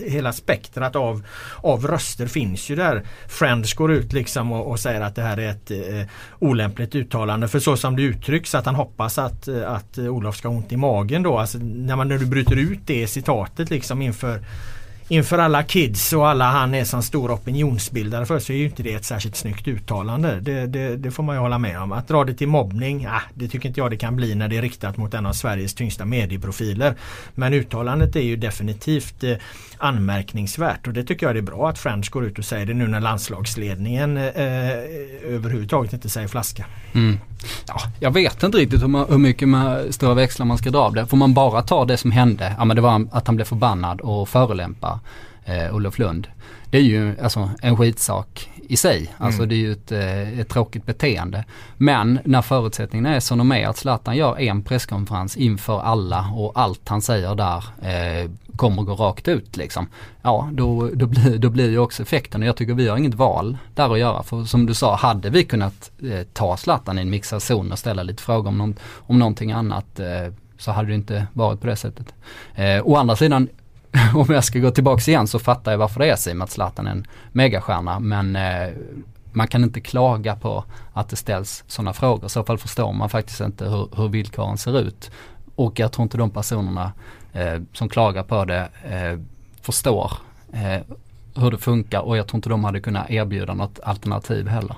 hela spektrat av, av röster finns ju där. Friends går ut liksom och, och säger att det här är ett eh, olämpligt uttalande. För så som det uttrycks att han hoppas att, att Olof ska ha ont i magen då. Alltså när, man, när du bryter ut det citatet liksom inför inför alla kids och alla han är som stor opinionsbildare för så är ju inte det ett särskilt snyggt uttalande. Det, det, det får man ju hålla med om. Att dra det till mobbning, ah, det tycker inte jag det kan bli när det är riktat mot en av Sveriges tyngsta medieprofiler. Men uttalandet är ju definitivt eh, anmärkningsvärt och det tycker jag är bra att French går ut och säger det nu när landslagsledningen eh, överhuvudtaget inte säger flaska. Mm. Ja, jag vet inte riktigt hur, man, hur mycket med stora växlar man ska dra av det. Får man bara ta det som hände, ja men det var att han blev förbannad och förolämpa eh, Olof Lund. Det är ju alltså en skitsak i sig. Alltså mm. det är ju ett, eh, ett tråkigt beteende. Men när förutsättningarna är som de är, att Zlatan gör en presskonferens inför alla och allt han säger där eh, kommer gå rakt ut liksom. Ja, då, då, blir, då blir ju också effekten och jag tycker vi har inget val där att göra. För som du sa, hade vi kunnat eh, ta Zlatan i en mixad zon och ställa lite frågor om, någon, om någonting annat eh, så hade det inte varit på det sättet. Eh, å andra sidan, om jag ska gå tillbaks igen så fattar jag varför det är så i och med att Zlatan är en megastjärna. Men eh, man kan inte klaga på att det ställs sådana frågor. I så fall förstår man faktiskt inte hur, hur villkoren ser ut. och jag tror inte de personerna eh, som klagar på det eh, förstår eh, hur det funkar och jag tror inte de hade kunnat erbjuda något alternativ heller.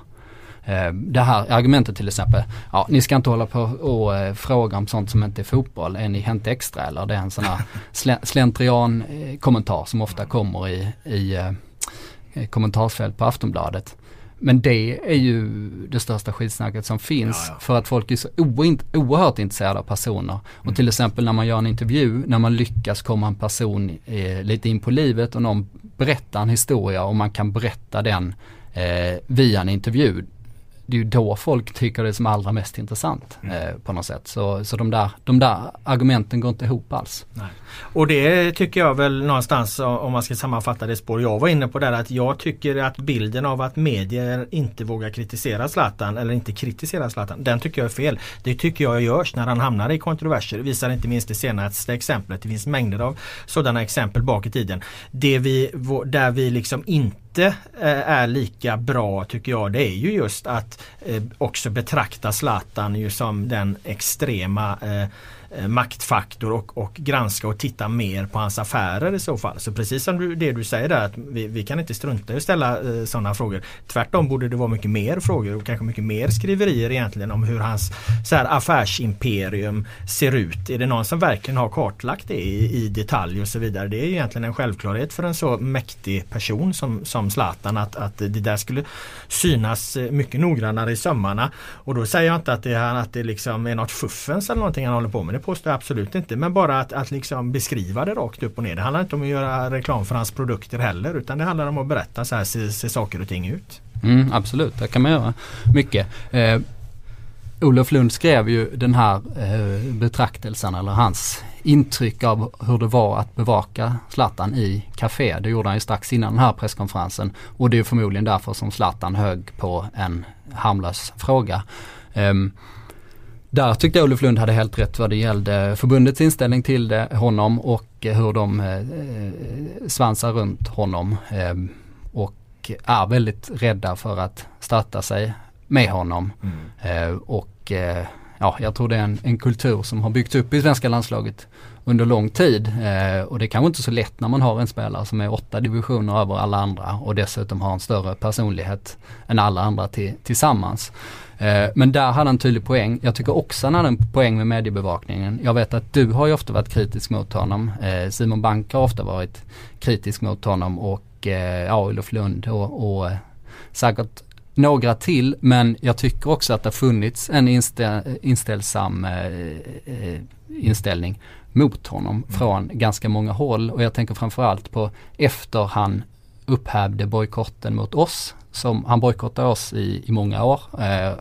Eh, det här argumentet till exempel, ja ni ska inte hålla på och eh, fråga om sånt som inte är fotboll, är ni Hänt Extra eller? Det är en sån här slentrian eh, kommentar som ofta kommer i, i kommentarsfält på Aftonbladet. Men det är ju det största skitsnacket som finns ja, ja. för att folk är så oerhört intresserade av personer. Och mm. till exempel när man gör en intervju, när man lyckas komma en person eh, lite in på livet och någon berättar en historia och man kan berätta den eh, via en intervju det är ju då folk tycker det är som allra mest intressant mm. eh, på något sätt. Så, så de, där, de där argumenten går inte ihop alls. Nej. Och det tycker jag väl någonstans om man ska sammanfatta det spår jag var inne på där att jag tycker att bilden av att medier inte vågar kritisera Zlatan eller inte kritisera Zlatan den tycker jag är fel. Det tycker jag görs när han hamnar i kontroverser. Det visar inte minst det senaste exemplet. Det finns mängder av sådana exempel bak i tiden. Det vi, där vi liksom inte inte eh, är lika bra tycker jag. Det är ju just att eh, också betrakta Zlatan ju som den extrema eh, Eh, maktfaktor och, och granska och titta mer på hans affärer i så fall. Så precis som du, det du säger där att vi, vi kan inte strunta i att ställa eh, sådana frågor. Tvärtom borde det vara mycket mer frågor och kanske mycket mer skriverier egentligen om hur hans så här, affärsimperium ser ut. Är det någon som verkligen har kartlagt det i, i detalj och så vidare. Det är egentligen en självklarhet för en så mäktig person som, som Zlatan att, att det där skulle synas eh, mycket noggrannare i sömmarna. Och då säger jag inte att det, att det liksom är något fuffens eller någonting han håller på med det påstår jag absolut inte. Men bara att, att liksom beskriva det rakt upp och ner. Det handlar inte om att göra reklam för hans produkter heller. Utan det handlar om att berätta så här ser, ser saker och ting ut. Mm, absolut, det kan man göra mycket. Eh, Olof Lund skrev ju den här eh, betraktelsen eller hans intryck av hur det var att bevaka Zlatan i Café. Det gjorde han ju strax innan den här presskonferensen. Och det är förmodligen därför som Zlatan högg på en harmlös fråga. Um, där tyckte jag Olof Lund hade helt rätt vad det gällde förbundets inställning till det, honom och hur de eh, svansar runt honom. Eh, och är väldigt rädda för att starta sig med honom. Mm. Eh, och eh, ja, jag tror det är en, en, kultur som har byggts upp i svenska landslaget under lång tid. Eh, och det är kanske inte så lätt när man har en spelare som är åtta divisioner över alla andra och dessutom har en större personlighet än alla andra till, tillsammans. Eh, men där hade han tydlig poäng. Jag tycker också han hade en poäng med mediebevakningen. Jag vet att du har ju ofta varit kritisk mot honom. Eh, Simon Bank har ofta varit kritisk mot honom och eh, ja, Olof Lund och, och säkert några till men jag tycker också att det har funnits en inställ, inställsam inställning mot honom mm. från ganska många håll och jag tänker framförallt på efter han upphävde bojkotten mot oss som han bojkottade oss i, i många år. Eh,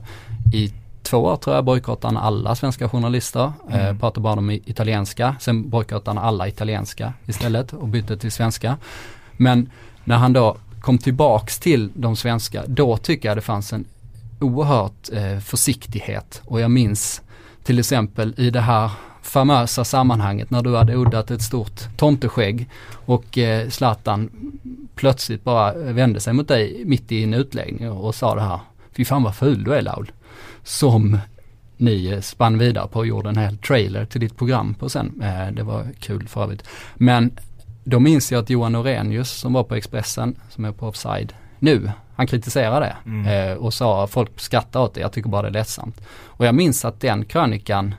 I två år tror jag bojkottade han alla svenska journalister. Eh, mm. pratade bara om italienska. Sen bojkottade han alla italienska istället och bytte till svenska. Men när han då kom tillbaks till de svenska, då tycker jag det fanns en oerhört eh, försiktighet. Och jag minns till exempel i det här famösa sammanhanget när du hade oddat ett stort tomteskägg och eh, Zlatan plötsligt bara vände sig mot dig mitt i en utläggning och sa det här. Fy fan vad ful du är Laul. Som ni spann vidare på och gjorde en hel trailer till ditt program på sen. Eh, det var kul för övrigt. Men då minns jag att Johan Orenius som var på Expressen, som är på Offside nu, han kritiserade det mm. Eh, och sa att folk skrattar åt det, jag tycker bara det är ledsamt. Och jag minns att den krönikan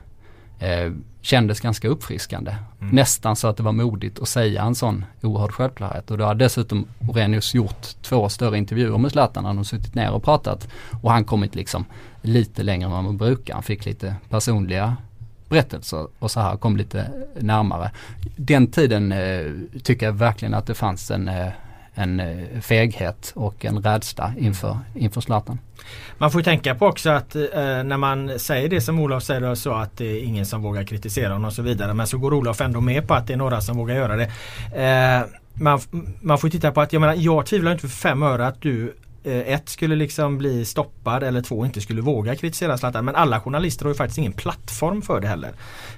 eh, kändes ganska uppfriskande. Mm. Nästan så att det var modigt att säga en sån oerhörd självklarhet. Och då har dessutom Orenius gjort två större intervjuer med Zlatan. Han har suttit ner och pratat. Och han kommit liksom lite längre än vad man brukar. Han fick lite personliga berättelser och så här kom lite närmare. Den tiden eh, tycker jag verkligen att det fanns en eh, en eh, feghet och en rädsla inför, inför Zlatan. Man får tänka på också att eh, när man säger det som Olof säger så att det är ingen som vågar kritisera honom och så vidare. Men så går Olof ändå med på att det är några som vågar göra det. Eh, man, man får titta på att jag menar jag tvivlar inte för fem öre att du Eh, ett skulle liksom bli stoppad eller två inte skulle våga kritisera Zlatan. Men alla journalister har ju faktiskt ingen plattform för det heller.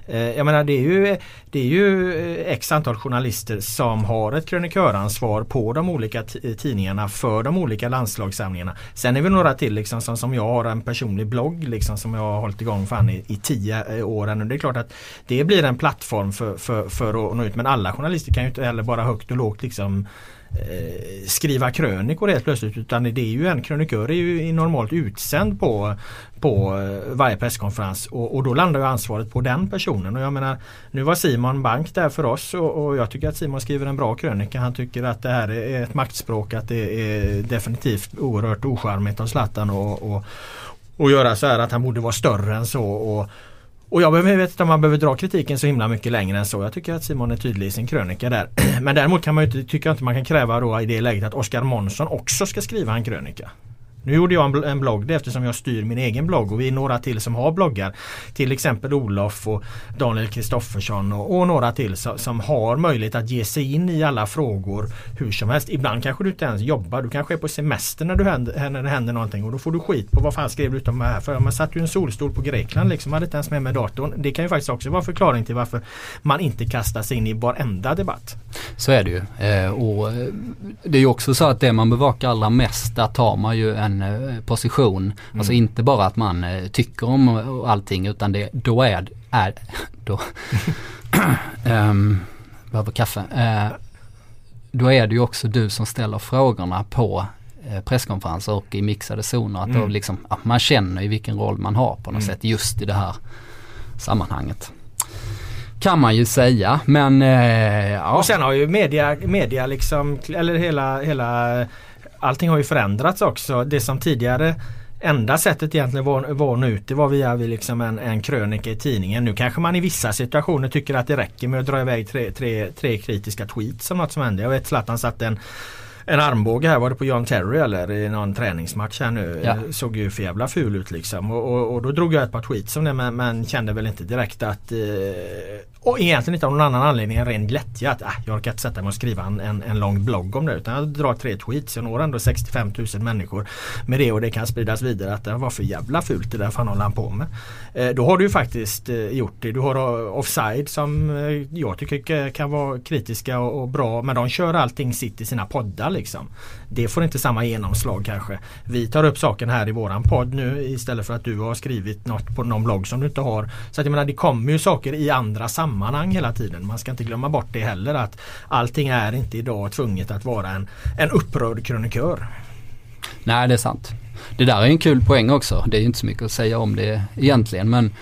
Eh, jag menar det är ju, det är ju eh, x antal journalister som har ett kröniköransvar på de olika tidningarna för de olika landslagssamlingarna. Sen är vi några till liksom som, som jag har en personlig blogg liksom som jag har hållit igång fan i, i tio år nu. Det är klart att det blir en plattform för, för, för att nå ut men alla journalister kan ju inte heller bara högt och lågt liksom eh, skriva krönikor helt plötsligt utan det är ju en krönikör är ju normalt utsänd på, på eh, varje presskonferens och, och, då landar ju ansvaret på den personen. Och jag menar, nu var Simon Bank där för oss och, och, jag tycker att Simon skriver en bra krönika. Han tycker att det här är ett maktspråk, att det är definitivt oerhört ocharmigt av Zlatan och, och, och göra så här att han borde vara större än så. Och, och jag behöver inte om man behöver dra kritiken så himla mycket längre än så. Jag tycker att Simon är tydlig i sin krönika där. Men däremot kan man inte, tycker jag inte man kan kräva då i det läget att Oskar Månsson också ska skriva en krönika. Nu gjorde jag en blogg det eftersom jag styr min egen blogg och vi är några till som har bloggar. Till exempel Olof och Daniel Kristoffersson och, och, några till som, som, har möjlighet att ge sig in i alla frågor hur som helst. Ibland kanske du inte ens jobbar. Du kanske är på semester när, du händer, när det händer någonting och då får du skit på vad fan skrev du om det här för? Man satt ju en solstol på Grekland liksom. hade inte ens med mig datorn. Det kan ju faktiskt också vara förklaring till varför man inte kastar sig in i varenda debatt. Så är det ju. Eh, och eh, det är ju också så att det man bevakar allra mest där tar man ju en en eh, position. Alltså mm. Alltså inte bara att man eh, tycker om allting utan det, då är, är då, um, behöver kaffe. Uh, då är det ju också du som ställer frågorna på presskonferenser och i mixade zoner. Att mm. liksom, ja, man känner ju vilken roll man har på något mm. sätt just i det här sammanhanget. Kan man ju säga men eh, ja. Och sen har ju media, media liksom, eller hela, hela allting har ju förändrats också. Det som tidigare enda sättet egentligen var, var nå ut det var via liksom en, en krönika i tidningen. Nu kanske man i vissa situationer tycker att det räcker med att dra iväg tre, tre, tre kritiska tweets om något som hände. Jag vet Zlatan satte en en armbåge här, var det på John Terry eller i någon träningsmatch här nu. Ja. Såg ju för jävla ful ut liksom. Och, och, och, då drog jag ett par tweets om det men, men kände väl inte direkt att eh, och egentligen inte av någon annan anledning än ren glättja att äh, jag orkar inte sätta mig och skriva en, en, en lång blogg om det utan jag drar tre tweets. Jag når ändå 65 000 människor med det och det kan spridas vidare att äh, det var för jävla fult det där fan håller han på med. Eh, då har du ju faktiskt eh, gjort det. Du har eh, Offside som eh, jag tycker kan vara kritiska och, och, bra men de kör allting sitt i sina poddar liksom. Det får inte samma genomslag kanske. Vi tar upp saken här i våran podd nu istället för att du har skrivit något på någon blogg som du inte har. Så att jag menar det kommer ju saker i andra sammanhang hela tiden. Man ska inte glömma bort det heller att allting är inte idag tvunget att vara en, en upprörd krönikör. Nej det är sant. Det där är en kul poäng också. Det är inte så mycket att säga om det egentligen men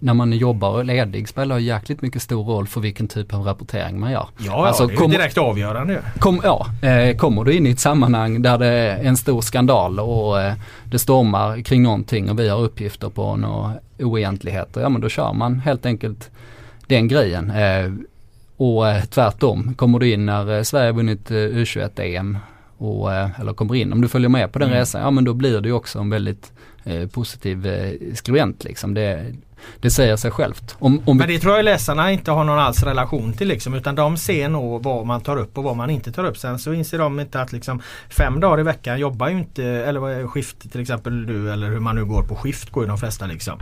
när man jobbar och ledig spelar jäkligt mycket stor roll för vilken typ av rapportering man gör. Ja, alltså, det är kom, direkt avgörande. Kom, ja, eh, kommer du in i ett sammanhang där det är en stor skandal och eh, det stormar kring någonting och vi har uppgifter på några oegentligheter, ja men då kör man helt enkelt den grejen. Eh, och eh, tvärtom, kommer du in när eh, Sverige vunnit U21-EM och, eller kommer in, om du följer med på den mm. resan, ja men då blir det ju också en väldigt eh, positiv eh, skribent liksom. Det, det säger sig självt. Om, om Men det tror jag läsarna inte har någon alls relation till liksom, utan de ser nog vad man tar upp och vad man inte tar upp. Sen så inser de inte att liksom fem dagar i veckan jobbar ju inte, eller skift till exempel du eller hur man nu går på skift går ju de flesta liksom.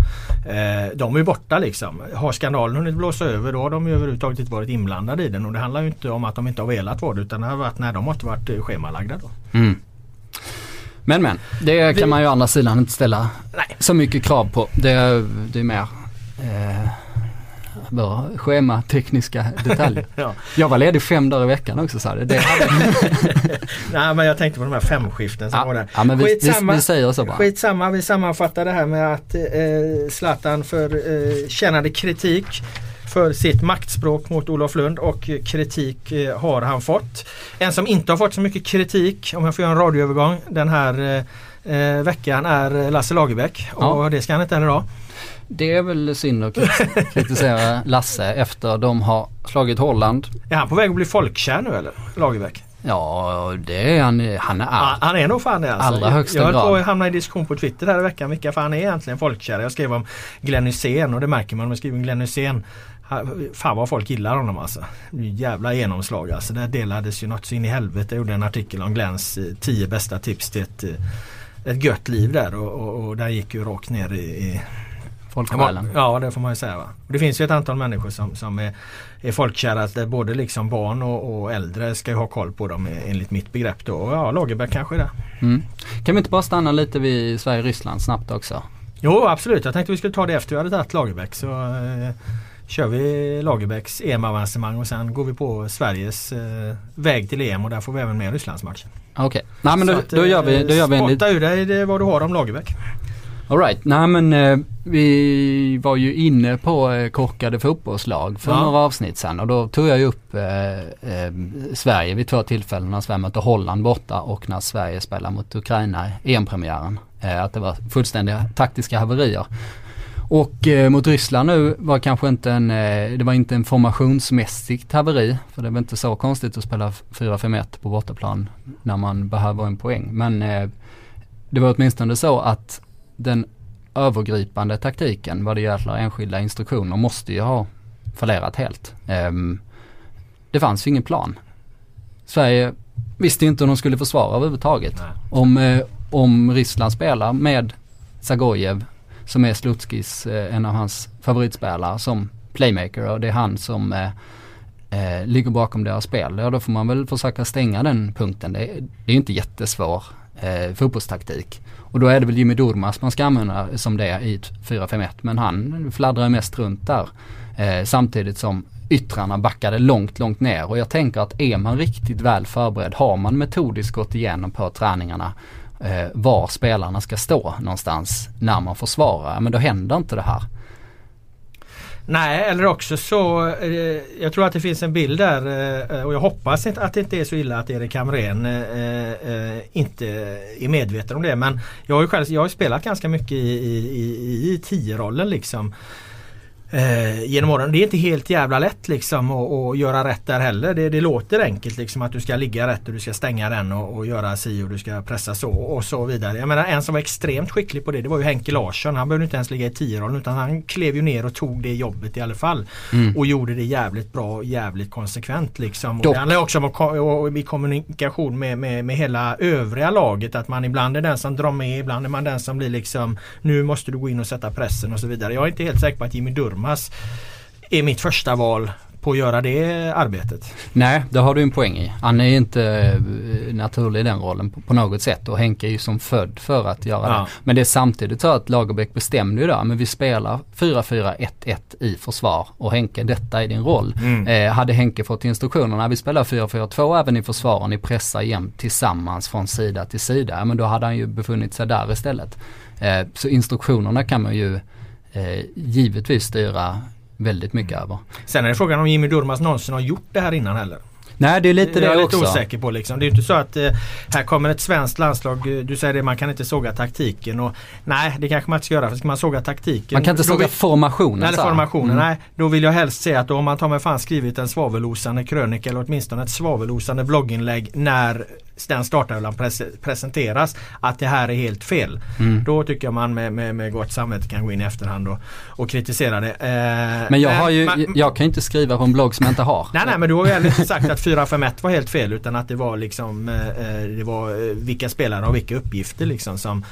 Eh, de är ju borta liksom. Har skandalen hunnit blåsa över då har de ju överhuvudtaget inte varit inblandade i den och det handlar ju inte om att de inte har velat vara det utan det har varit när de har inte varit schemalagda då. Mm. Men men, det kan man ju å andra sidan inte ställa Nej. så mycket krav på. Det, det är mer eh, bara schematekniska detaljer. ja. Jag var ledig fem dagar i veckan också sa det. det Nej men jag tänkte på de här femskiften som ja. var där. Ja, men vi, skitsamma, vi, vi säger så bara. Skitsamma, vi sammanfattar det här med att eh, Zlatan för eh, tjänade kritik för sitt maktspråk mot Olof Lund och kritik eh, har han fått. En som inte har fått så mycket kritik, om jag får göra en radioövergång, den här eh, eh veckan är Lasse Lagerbäck och ja. det ska han inte heller ha. Det är väl synd att kritisera Lasse efter de har slagit Holland. Är han på väg att bli folkkär nu eller? Lagerbäck? Ja, det är han. Han är Ja, han är nog fan det alltså. Allra högsta jag höll på att hamna i diskussion på Twitter här i veckan vilka fan är egentligen folkkära. Jag skrev om Glenn Hysén och det märker man om jag skriver om Glenn Hysén. Fan vad folk gillar honom alltså. Jävla genomslag alltså. Det delades ju något så in i helvete. Jag gjorde en artikel om Glenns eh, 10 bästa tips till ett, eh, ett gött liv där och, och, och där gick ju rakt ner i, i folksjälen. Ja det får man ju säga. Va? Det finns ju ett antal människor som, som är, är folkkära. Både liksom barn och, och äldre ska ju ha koll på dem eh, enligt mitt begrepp då. Och ja, Lagerbäck kanske är det. Mm. Kan vi inte bara stanna lite vid Sverige-Ryssland snabbt också? Jo absolut, jag tänkte vi skulle ta det efter vi hade tagit Lagerbäck. Så eh, kör vi Lagerbäcks EM-avancemang och sen går vi på Sveriges eh, väg till EM och där får vi även med Rysslandsmatchen. Okej, nej men då, att, då, gör vi, då gör vi en eh, liten... ur dig det vad du har om Lagerbäck. Alright, nej men eh, vi var ju inne på eh, korkade fotbollslag för Ja. några avsnitt sen och då tog jag ju upp eh, eh, Sverige vid två tillfällen när Sverige mötte Holland borta och när Sverige spelade mot Ukraina i EM-premiären. Eh, att det var fullständiga taktiska haverier. Och eh, mot Ryssland nu var kanske inte en, eh, det var inte en formationsmässigt haveri. För det väl inte så konstigt att spela 4-5-1 på bortaplan när man behöver en poäng. Men eh, det var åtminstone så att den övergripande taktiken vad det gäller enskilda instruktioner måste ju ha fallerat helt. Ehm, det fanns ju ingen plan. Sverige visste inte hur de skulle försvara överhuvudtaget. Nej. Om, eh, om Ryssland spelar med Zagojev som är Slutskis, eh, en av hans favoritspelare som playmaker och det är han som eh, eh, ligger bakom deras spel. Ja då får man väl försöka stänga den punkten. Det, är- det är ju inte jättesvår eh, fotbollstaktik. Och då är det väl Jimmy Durmaz man ska använda som det i 4-5-1 men han fladdrar mest runt där. Eh, samtidigt som yttrarna backade långt, långt ner och jag tänker att är man riktigt väl förberedd, har man metodiskt gått igenom på träningarna Eh, var spelarna ska stå någonstans när man försvarar, men då händer inte det här. Nej, eller också så eh, Jag tror att det finns en bild där eh, och jag hoppas inte att det inte är så illa att Erik Hamrén eh, eh, inte är medveten om det. Men jag har ju själv jag har spelat ganska mycket i, i, i, i tio-rollen liksom. Eh, genom åren. Det är inte helt jävla lätt liksom att, att göra rätt där heller. Det, det låter enkelt liksom att du ska ligga rätt och du ska stänga den och, och göra si och du ska pressa så och så vidare. Jag menar en som var extremt skicklig på det det var ju Henke Larsson. Han behövde inte ens ligga i 10-rollen utan han klev ju ner och tog det jobbet i alla fall. Mm. Och gjorde det jävligt bra och jävligt konsekvent liksom. Och Dock. det handlar också om att och i kommunikation med, med, med hela övriga laget. Att man ibland är den som drar med, ibland är man den som blir liksom Nu måste du gå in och sätta pressen och så vidare. Jag är inte helt säker på att Jimmy Durmaz är mitt första val på att göra det arbetet. Nej, det har du en poäng i. Han är inte eh, naturlig i den rollen på, något sätt och Henke är ju som född för att göra Ja. det. Men det är samtidigt så att Lagerbäck bestämde ju där, men vi spelar 4-4-1-1 i försvar och Henke, detta är din roll. Mm. Eh, hade Henke fått instruktionerna, vi spelar 4-4-2 även i försvar och ni pressar jämt tillsammans från sida till sida, men då hade han ju befunnit sig där istället. Eh, så instruktionerna kan man ju eh, givetvis styra väldigt mycket över. Sen är det frågan om Jimmy Durmaz någonsin har gjort det här innan heller. Nej det är lite jag det är lite också. osäker på liksom. Det är inte så att eh, här kommer ett svenskt landslag. eh, Du säger det, man kan inte såga taktiken. Och, nej, det kanske man inte ska göra. För ska man såga taktiken. Man kan inte såga vill- formationen. Nej, formationen. Mm. Nej, då vill jag helst se att då har man tar med fan skrivit en svavelosande krönika eller åtminstone ett svavelosande blogginlägg när den startelvan pres- presenteras. Att det här är helt fel. Mm. Då tycker jag man med, med, med gott samvete kan gå in i efterhand och, och kritisera det. Eh, Men jag har ju, man- jag kan ju inte skriva på en blogg som jag inte har. Nej nej men du har ju inte sagt att 4-5-1 var helt fel utan att det var liksom eh, eh, Det var eh, vilka spelare och vilka uppgifter liksom som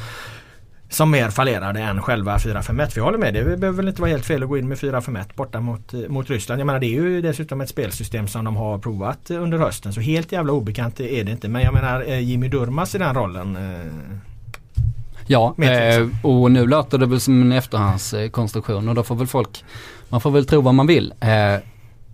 som mer fallerade än själva 4-5-1. För jag håller med, det behöver väl inte vara helt fel att gå in med 4-5-1 borta mot, eh, mot Ryssland. Jag menar det är ju dessutom ett spelsystem som de har provat eh, under hösten. Så helt jävla obekant är det inte. Men jag menar eh, Jimmy Durmaz i den rollen. Ja, och nu låter det väl som en efterhandskonstruktion och då får väl folk, man får väl tro vad man vill.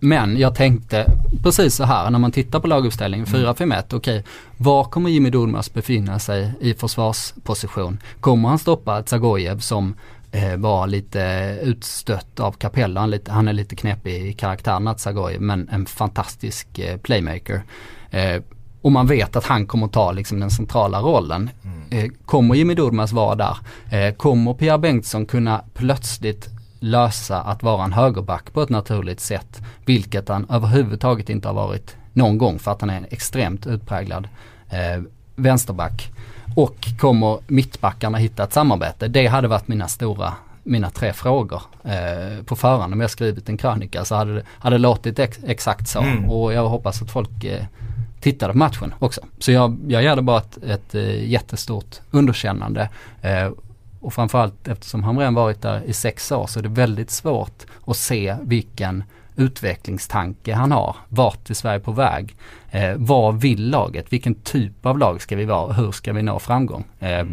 Men jag tänkte precis så här när man tittar på laguppställningen 4-5-1, okej, var kommer Jimmy Durmaz befinna sig i försvarsposition? Kommer han stoppa Zagojev som eh, var lite utstött av Capella, han, lite, han är lite knepig i karaktären att Zagojev, men en fantastisk eh, playmaker. Eh, och man vet att han kommer ta liksom den centrala rollen. Eh, kommer Jimmy Durmaz vara där? Eh, kommer Pierre Bengtsson kunna plötsligt lösa att vara en högerback på ett naturligt sätt? Vilket han överhuvudtaget inte har varit någon gång för att han är en extremt utpräglad eh, vänsterback. Och kommer mittbackarna hitta ett samarbete? Det hade varit mina stora mina tre frågor eh, på förhand om jag skrivit en krönika så hade det hade låtit ex, exakt så mm. och jag hoppas att folk eh, tittade på matchen också. Så jag, jag ger det bara ett, ett eh, jättestort underkännande eh, och framförallt eftersom han redan varit där i sex år så är det väldigt svårt att se vilken utvecklingstanke han har. Vart är Sverige på väg? Eh, vad vill laget? Vilken typ av lag ska vi vara? Hur ska vi nå framgång? Eh,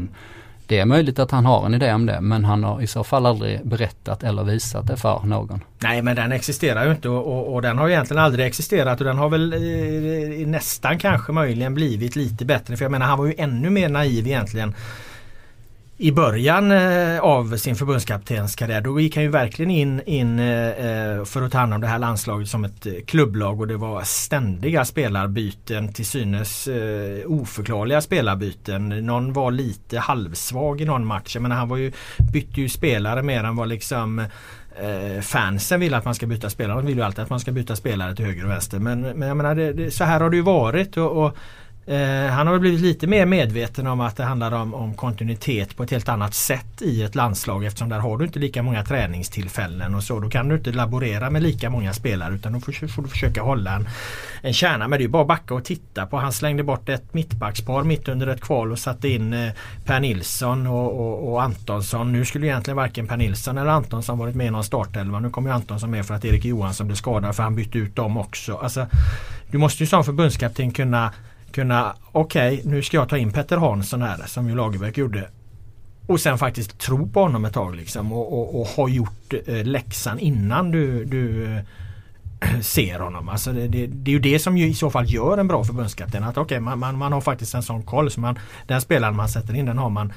det är möjligt att han har en idé om det men han har i så fall aldrig berättat eller visat det för någon. Nej men den existerar ju inte och, och, och den har egentligen aldrig existerat och den har väl eh, nästan kanske möjligen blivit lite bättre. För jag menar han var ju ännu mer naiv egentligen i början eh, av sin förbundskaptenskarriär. Då gick han ju verkligen in, in eh, eh, för att ta hand om det här landslaget som ett klubblag och det var ständiga spelarbyten till synes oförklarliga spelarbyten. Någon var lite halvsvag i någon match. Jag menar, han var ju, bytte ju spelare mer än vad liksom fansen vill att man ska byta spelare. De vill ju alltid att man ska byta spelare till höger och vänster. Men, men jag menar, det, det, så här har det ju varit. och, och Eh, han har blivit lite mer medveten om att det handlar om, om, kontinuitet på ett helt annat sätt i ett landslag eftersom där har du inte lika många träningstillfällen och så. Då kan du inte laborera med lika många spelare utan då får, får du försöka hålla en, en kärna. Men det är bara att backa och titta på. Han slängde bort ett mittbackspar mitt under ett kval och satte in eh, Per Nilsson och, och, och, Antonsson. Nu skulle egentligen varken Per Nilsson eller Antonsson varit med i någon startelva. Nu kommer Antonsson med för att Erik Johansson blev skadad för han bytte ut dem också. Alltså, du måste ju som förbundskapten kunna kunna, okej okay, nu ska jag ta in Petter Hansson här som ju Lagerbäck gjorde. Och sen faktiskt tro på honom ett tag liksom och, och, och ha gjort eh, läxan innan du, du eh, ser honom. Alltså det, det, det, är ju det som ju i så fall gör en bra förbundskapten. Att okay, man, man, man har faktiskt en sån koll. Så man, den spelaren man sätter in den har man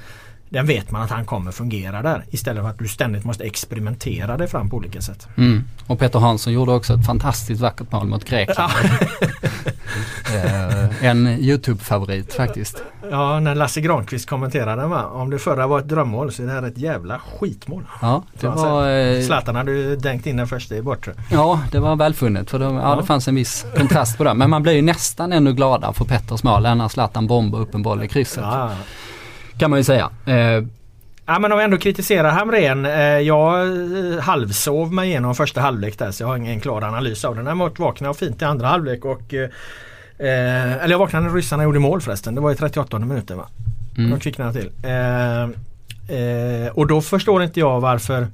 den vet man att han kommer fungera där. Istället för att du ständigt måste experimentera dig fram på olika sätt. Mm. Och Peter Hansson gjorde också ett fantastiskt vackert mål mot Grekland. eh, en YouTube-favorit faktiskt. Ja, när Lasse Granqvist kommenterade den va. Om det förra var ett drömmål så är det här ett jävla skitmål. Ja, det var... Eh... Zlatan hade dänkt in den första i bortre. Ja, det var välfunnet. För det, ja. ja. det fanns en viss kontrast på det. Men man blir ju nästan ännu gladare för Petters mål än när Zlatan bombar upp en boll i krysset. Ja. Kan man ju säga. Eh, Ja men om vi ändå kritiserar Hamrén. Eh, jag eh, halvsov mig igenom första halvlek där så jag har ingen klar analys av den. Jag vaknade fint i andra halvlek och eh, Eller jag vaknade när ryssarna gjorde mål förresten. Det var i 38 minuten va? Mm. De kvicknade till. Eh, eh, och då förstår inte jag varför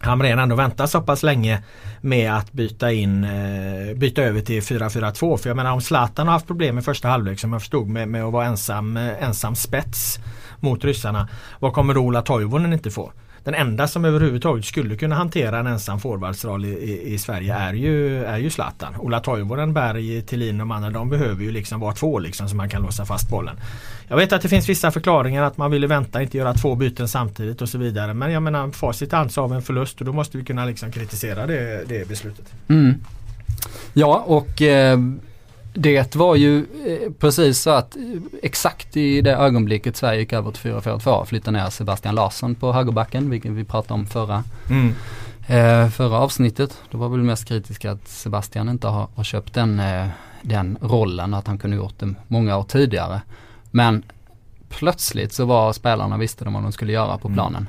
Hamrén ändå väntar så pass länge med att byta in eh, byta över till 4-4-2. För jag menar om Zlatan har haft problem i första halvlek som jag förstod med, med att vara ensam, eh, ensam spets mot ryssarna. Vad kommer då Ola Toivonen inte få? Den enda som överhuvudtaget skulle kunna hantera en ensam forwardsroll i, i, i, Sverige är ju, är ju Zlatan. Ola Toivonen, Berg, Thelin och de andra de behöver ju liksom vara två liksom så man kan låsa fast bollen. Jag vet att det finns vissa förklaringar att man ville vänta, inte göra två byten samtidigt och så vidare. Men jag menar facit anser av en förlust och då måste vi kunna liksom kritisera det, det beslutet. Mm. Ja och eh, det var ju eh, precis så att eh, exakt i det ögonblicket Sverige gick över till 4-4-2 flyttade ner Sebastian Larsson på högerbacken, vilket vi pratade om förra, mm. eh, förra avsnittet. Då var vi mest kritiska att Sebastian inte har, har köpt den, eh, den rollen, att han kunde gjort det många år tidigare. Men plötsligt så var spelarna, visste de vad de skulle göra på mm. planen.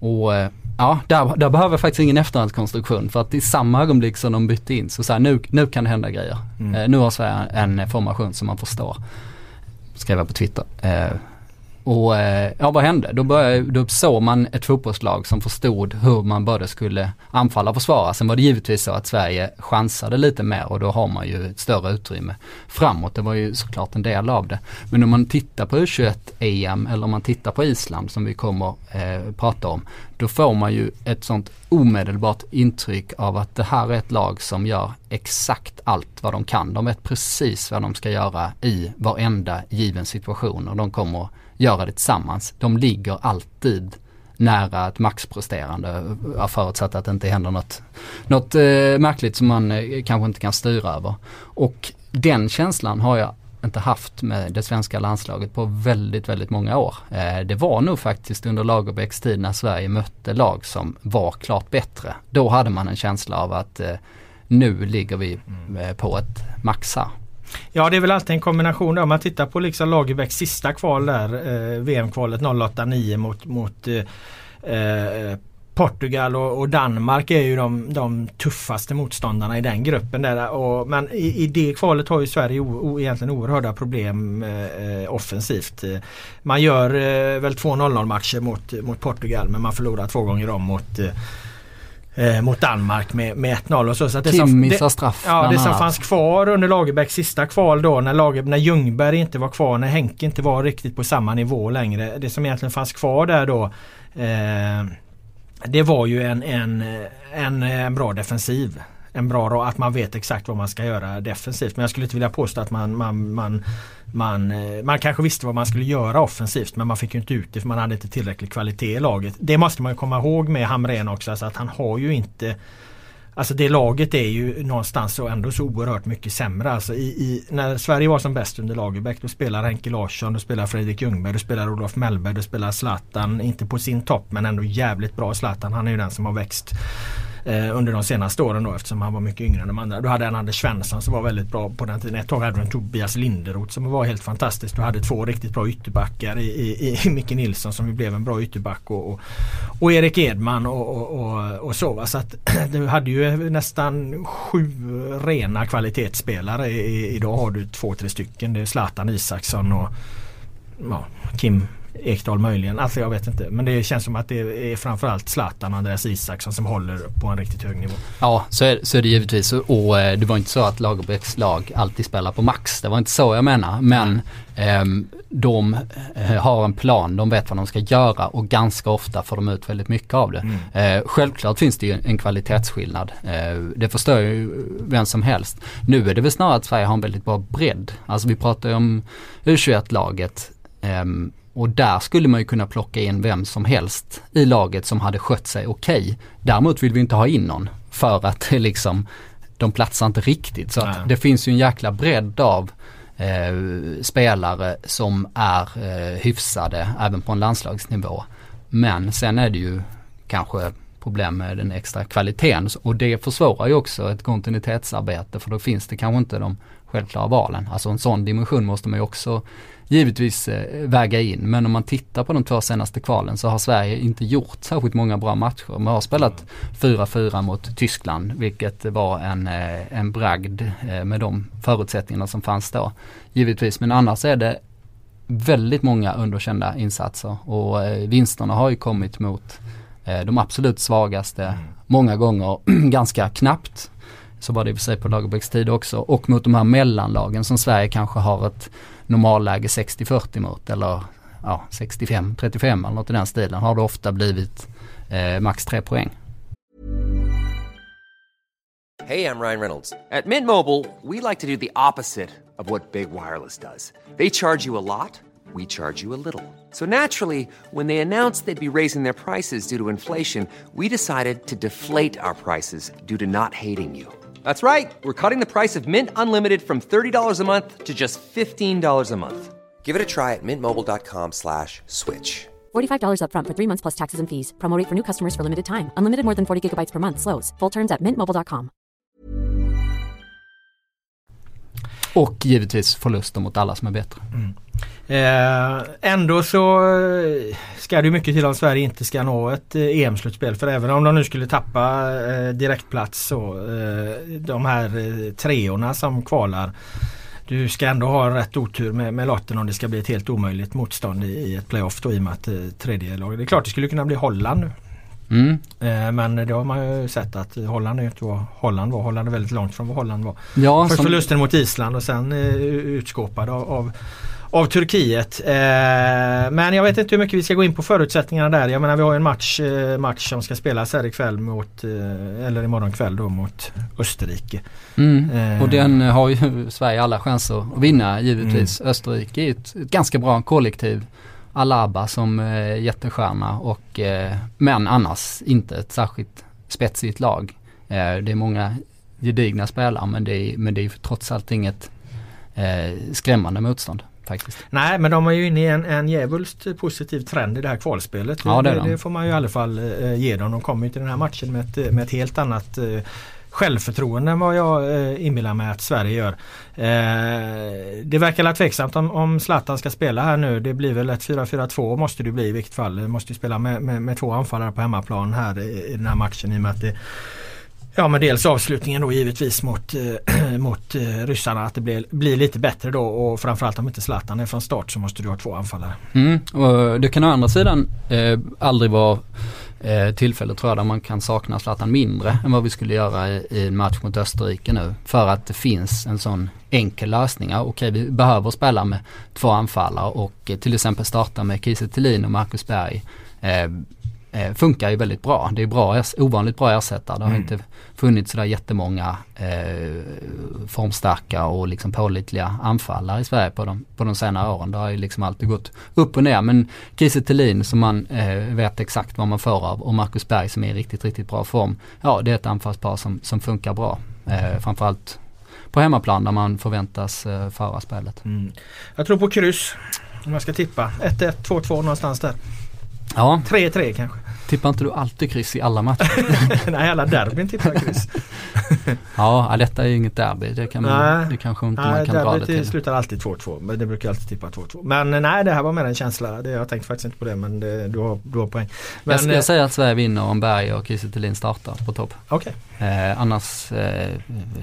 Mm. Och eh, Ja, där, där behöver jag faktiskt ingen efterhandskonstruktion för att i samma ögonblick som de bytte in så, så nu, nu kan det hända grejer. Mm. Eh, nu har Sverige en formation som man förstår. Skrev jag på Twitter. Eh, och eh, ja, vad hände? Då, började, då såg man ett fotbollslag som förstod hur man både skulle anfalla och försvara. Sen var det givetvis så att Sverige chansade lite mer och då har man ju ett större utrymme framåt. Det var ju såklart en del av det. Men om man tittar på U21-EM eller om man tittar på Island som vi kommer eh, prata om. Då får man ju ett sånt omedelbart intryck av att det här är ett lag som gör exakt allt vad de kan. De vet precis vad de ska göra i varenda given situation och de kommer göra det tillsammans. De ligger alltid nära ett maxpresterande förutsatt att det inte händer något, något eh, märkligt som man eh, kanske inte kan styra över. Och den känslan har jag inte haft med det svenska landslaget på väldigt, väldigt många år. Eh, det var nog faktiskt under Lagerbäcks tid när Sverige mötte lag som var klart bättre. Då hade man en känsla av att eh, nu ligger vi mm. eh, på ett max här. Ja det är väl alltid en kombination där. Om man tittar på liksom Lagerbäcks sista kval där. Eh, VM-kvalet 08-9 mot, mot eh, eh, Portugal och, och, Danmark är ju de, de, tuffaste motståndarna i den gruppen. Där. Och, men i, i det kvalet har ju Sverige o, o, egentligen oerhörda problem eh, offensivt. Man gör eh, väl två 0-0 matcher mot, mot Portugal men man förlorar två gånger om mot eh, eh, mot Danmark med, med 1-0 och så. så att det Kim som, missar straff. Ja, det som fanns kvar under Lagerbäcks sista kval då när, Lager, när Ljungberg inte var kvar, när Henke inte var riktigt på samma nivå längre. Det som egentligen fanns kvar där då eh, det var ju en, en, en, en bra defensiv en bra att man vet exakt vad man ska göra defensivt. Men jag skulle inte vilja påstå att man, man, man, man, eh, man kanske visste vad man skulle göra offensivt men man fick ju inte ut det för man hade inte tillräcklig kvalitet i laget. Det måste man komma ihåg med Hamrén också. Alltså att han har ju inte Alltså det laget är ju någonstans så ändå så oerhört mycket sämre. Alltså i, i, när Sverige var som bäst under Lagerbäck då spelar Henke Larsson, då spelar Fredrik Ljungberg, då spelar Olof Mellberg, då spelar Zlatan. Inte på sin topp men ändå jävligt bra Zlatan. Han är ju den som har växt eh, under de senaste åren då eftersom han var mycket yngre än de andra. Du hade en Anders Svensson som var väldigt bra på den tiden. Ett tag hade du en Tobias Linderoth som var helt fantastisk. Du hade två riktigt bra ytterbackar i, i, i Micke Nilsson som blev en bra ytterback och, och, och Erik Edman och, och, och, och så. Va? Så att du hade ju nästan sju rena kvalitetsspelare. I, idag har du två, tre stycken. Det är Zlatan Isaksson och ja, Kim Ekdal möjligen. Alltså jag vet inte. Men det känns som att det är framförallt Zlatan och Andreas Isaksson som håller på en riktigt hög nivå. Ja, så är, så är det givetvis. Och eh, det var inte så att Lagerbäcks lag alltid spelar på max. Det var inte så jag menar. Men eh, de har en plan, de vet vad de ska göra och ganska ofta får de ut väldigt mycket av det. Mm. Eh, självklart finns det ju en kvalitetsskillnad. Eh, det förstår ju vem som helst. Nu är det väl snarare att Sverige har en väldigt bra bredd. Alltså vi pratar ju om U21-laget. Um, och där skulle man ju kunna plocka in vem som helst i laget som hade skött sig okej. Okay. Däremot vill vi inte ha in någon för att liksom, de platsar inte riktigt. Så det finns ju en jäkla bredd av eh, spelare som är eh, hyfsade även på en landslagsnivå. Men sen är det ju kanske problem med den extra kvaliteten och det försvårar ju också ett kontinuitetsarbete för då finns det kanske inte de självklara valen. Alltså en sån dimension måste man ju också givetvis eh, väga in. Men om man tittar på de två senaste kvalen så har Sverige inte gjort särskilt många bra matcher. Man har spelat 4-4 mot Tyskland vilket var en, eh, en bragd eh, med de förutsättningarna som fanns då. Givetvis men annars är det väldigt många underkända insatser och vinsterna har ju kommit mot de absolut svagaste mm. många gånger ganska knappt. Så var det i och för sig på Lagerbäcks tid också och mot de här mellanlagen som Sverige kanske har ett normalläge 60-40 mot eller ja, 65-35 eller något i den stilen har det ofta blivit eh, max 3 poäng. Hej, jag Ryan Reynolds. På Mint Mobile, we like to do the opposite of what Big Wireless does. They charge you a lot, we charge you a little. So naturally, when they announced they'd be raising their prices due to inflation, we decided to deflate our prices due to not hating you. That's right. We're cutting the price of Mint Unlimited from $30 a month to just $15 a month. Give it a try at mintmobile.com slash switch. $45 up front for three months plus taxes and fees. Promo for new customers for limited time. Unlimited more than 40 gigabytes per month. Slows. Full terms at mintmobile.com. Och givetvis förluster mot alla som är bättre. Mm. Eh, ändå så eh, ska det mycket till om Sverige inte ska nå ett eh, EM-slutspel. För även om de nu skulle tappa eh, direktplats så eh, de här treorna som kvalar. Du ska ändå ha rätt otur med, med lotten om det ska bli ett helt omöjligt motstånd i, i ett playoff då i och med att eh, tredje lag. Det är klart det skulle kunna bli Holland nu. Mm. Men det har man ju sett att Holland är inte vad Holland var. Holland är väldigt långt från vad Holland var. Ja, Först som... förlusten mot Island och sen utskåpad av, av av Turkiet. Eh, men jag vet inte hur mycket vi ska gå in på förutsättningarna där. Jag menar vi har en match, eh, match som ska spelas här ikväll mot, eh, eller imorgon kväll då mot Österrike. Mm. Eh. Och den har ju Sverige alla chanser att vinna givetvis. Mm. Österrike är ett, ett, ganska bra kollektiv. Alaba som eh, jättestjärna och eh, men annars inte ett särskilt spetsigt lag. Eh, det är många gedigna spelare men det är, men det är trots allt inget skrämmande motstånd faktiskt. Nej men de är ju inne i en, en djävulskt positiv trend i det här kvalspelet. Ja, det, det, det, får man ju i alla fall eh, ge dem. De kommer till den här matchen med ett, med ett helt annat eh, självförtroende än vad jag eh, inbillar mig att Sverige gör. Eh, det verkar lite tveksamt om, om Zlatan ska spela här nu. Det blir väl ett 4-4-2 måste det bli i vilket fall. Måste ju spela med, med, med, två anfallare på hemmaplan här i, i den här matchen i och med att det Ja men dels avslutningen då givetvis mot, äh, mot äh, ryssarna att det blir, blir lite bättre då och framförallt om inte Zlatan är från start så måste du ha två anfallare. Mm, och det kan å andra sidan äh, aldrig vara eh, tillfälle tror jag där man kan sakna Zlatan mindre än vad vi skulle göra i, i en match mot Österrike nu. För att det finns en sån enkel lösning. Ja, okej vi behöver spela med två anfallare och eh, till exempel starta med Kiese Thelin och Marcus Berg. Eh, eh, funkar ju väldigt bra. Det är bra, ovanligt bra ersättare. Det har mm. inte funnits sådär jättemånga eh, formstarka och liksom pålitliga anfallare i Sverige på de, på de senare åren. Det har ju liksom alltid gått upp och ner. Men Kiese Thelin som man eh, vet exakt vad man får av och Marcus Berg som är i riktigt, riktigt bra form. Ja, det är ett anfallspar som, som funkar bra. Eh, framförallt på hemmaplan där man förväntas eh, föra spelet. Mm. Jag tror på kryss om jag ska tippa. 1-1, 2-2 någonstans där. Ja. 3-3 kanske. Tippar inte du alltid kryss i alla matcher? Nej, alla derbyn tippar kryss. ja, detta är ju inget derby. Det, kan man, nej, det kanske inte nej, man kan dra det till. slutar alltid 2-2. Men det brukar alltid tippa 2-2. Men nej, det här var mer en känsla. Det, jag tänkte faktiskt inte på det men det, du, har, du har poäng. Men, jag, ska eh, säga att Sverige vinner om Berg och Kiese Thelin startar på topp. Okay. Eh, annars eh,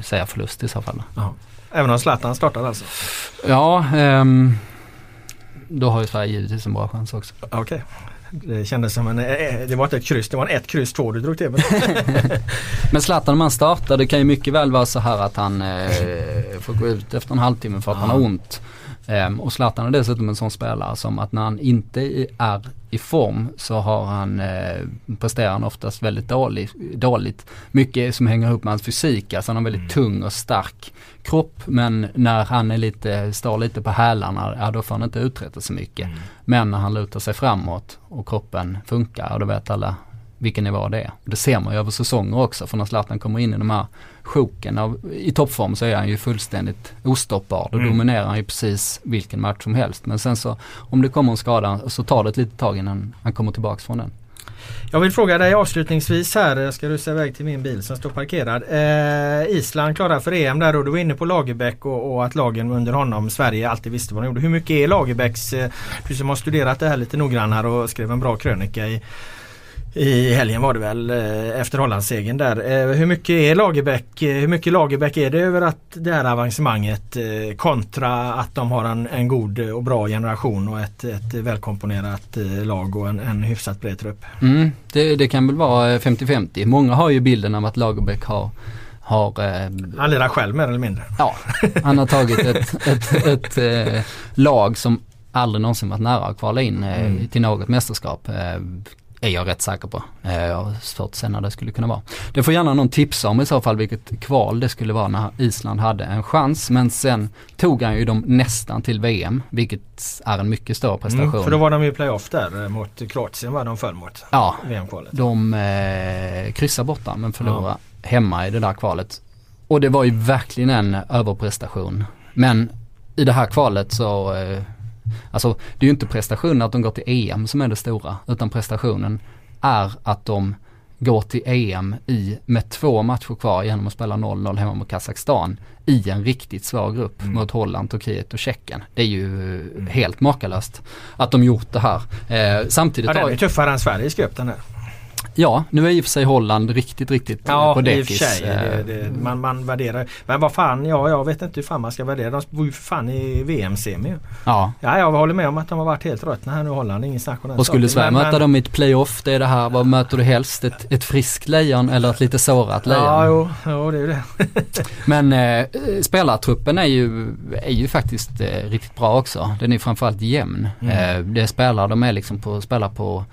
säger jag förlust i så fall. Aha. Även om Zlatan startar alltså? Ja, ehm, då har ju Sverige givetvis en bra chans också. Okej. Okay. Det kändes som en, eh, eh, det var inte ett kryss, det var en ett kryss två du drog till. Men Zlatan när man startar, det kan ju mycket väl vara så här att han eh, får gå ut efter en halvtimme för att han har ont. Um, och Zlatan är dessutom en sån spelare som att när han inte är i form så har han, eh, presterar han oftast väldigt dålig, dåligt. Mycket som hänger ihop med hans fysik, alltså han har väldigt mm. tung och stark kropp men när han är lite, står lite på hälarna, ja då får han inte uträtta så mycket. Mm. Men när han lutar sig framåt och kroppen funkar, och då vet alla vilken nivå det är. Det ser man ju över säsonger också för när Zlatan kommer in i de här sjoken av, i toppform så är han ju fullständigt ostoppbar. Då mm. dominerar han ju precis vilken match som helst. Men sen så om det kommer en skada så tar det ett litet tag innan han kommer tillbaks från den. Jag vill fråga dig avslutningsvis här, jag ska rusa iväg till min bil som står parkerad. Eh, Island klara för EM där och du var inne på Lagerbäck och, och, att lagen under honom, Sverige alltid visste vad de gjorde. Hur mycket är Lagerbäcks, eh, du som har studerat det här lite noggrannare och skrev en bra krönika i i helgen var det väl eh, efter Hollandssegern där. Eh, hur mycket är Lagerbäck, eh, hur mycket Lagerbäck är det över att det här avancemanget kontra att de har en, en god och bra generation och ett, ett välkomponerat lag och en, en hyfsat bred trupp? Mm, det, det kan väl vara 50-50. Många har ju bilden av att Lagerbäck har har... Eh, han lirar själv mer eller mindre. Ja, han har tagit ett, ett, ett, ett lag som aldrig någonsin varit nära att kvala in eh, mm. till något mästerskap. Är jag rätt säker på. Eh, jag har svårt att se när det skulle kunna vara. Det får gärna någon tipsa om i så fall vilket kval det skulle vara när Island hade en chans. Men sen tog han ju dem nästan till VM vilket är en mycket större prestation. Mm, för då var de ju playoff där eh, mot Kroatien var de föll mot. Ja, VM-kvalet. de eh, kryssade borta men förlorade ja. hemma i det där kvalet. Och det var ju verkligen en överprestation. Men i det här kvalet så eh, Alltså det är ju inte prestationen att de går till EM som är det stora utan prestationen är att de går till EM i, med två matcher kvar genom att spela 0-0 hemma mot Kazakstan i en riktigt svår grupp mm. mot Holland, Turkiet och Tjeckien. Det är ju mm. helt makalöst att de gjort det här. Eh, samtidigt ja, den är tuffare än Sveriges grupp den här. Ja, nu är i och för sig Holland riktigt, riktigt ja, på dekis. Ja, i och för sig. Det, det, man, man värderar. Men vad fan, ja jag vet inte hur fan man ska värdera. De var ju för fan i VM-semi. Ja. ja, jag håller med om att de har varit helt ruttna här nu Holland. Ingen snack om den Och skulle Sverige möta men... dem i ett playoff, det är det här. Vad möter du helst? Ett, ett friskt lejon eller ett lite sårat lejon? Ja, jo, jo det är ju det. men eh, spelartruppen är ju, är ju faktiskt eh, riktigt bra också. Den är framförallt jämn. Mm. Eh, det är spelare, de är liksom på, spelar på eh,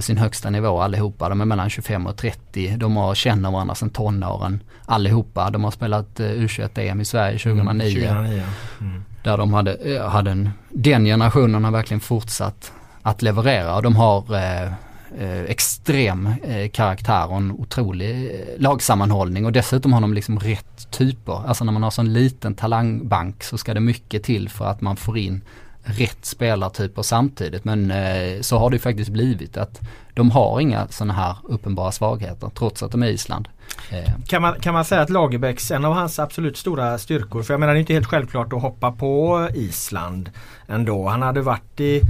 sin högsta nivå allihopa. De är mellan 25 och 30. De har, känner varandra sedan tonåren allihopa. De har spelat eh, U21-EM i Sverige 2009. Mm, 2009. Mm. Där de hade, eh, hade en, den generationen har verkligen fortsatt att leverera och de har eh, eh, extrem eh, karaktär och en otrolig eh, lagsammanhållning och dessutom har de liksom rätt typer. Alltså när man har sån liten talangbank så ska det mycket till för att man får in rätt spelartyper samtidigt men eh, så har det faktiskt blivit att de har inga sådana här uppenbara svagheter trots att de är Island. Eh. Kan man, kan man säga att Lagerbäcks, en av hans absolut stora styrkor, för jag menar det är inte helt självklart att hoppa på Island ändå. Han hade varit i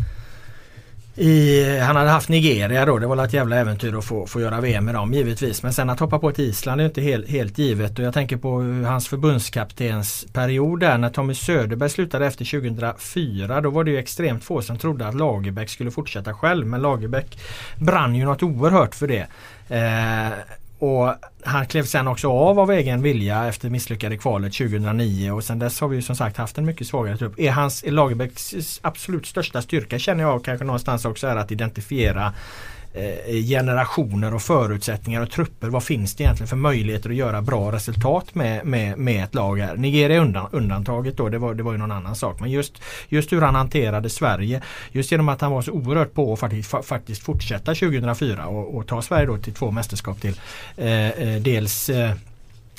i, han hade haft Nigeria då. Det var ett jävla äventyr att få, få göra VM med dem givetvis. Men sen att hoppa på ett Island är inte helt, helt givet. Och jag tänker på hans förbundskaptensperiod där när Tommy Söderberg slutade efter 2004. Då var det ju extremt få som trodde att Lagerbäck skulle fortsätta själv. Men Lagerbäck brann ju något oerhört för det. Eh, och han klev sen också av av egen vilja efter misslyckade kvalet 2009 och sen dess har vi som sagt haft en mycket svagare trupp. Är, hans, är Lagerbäcks absolut största styrka känner jag kanske någonstans också är att identifiera Eh, generationer och förutsättningar och trupper. Vad finns det egentligen för möjligheter att göra bra resultat med, med, med ett lag här? Nigeria är undan, undantaget då, det var, det var ju någon annan sak. Men just, just hur han hanterade Sverige, just genom att han var så oerhört på att faktiskt, faktiskt fortsätta 2004 och, och ta Sverige då till två mästerskap till. Eh, eh dels eh,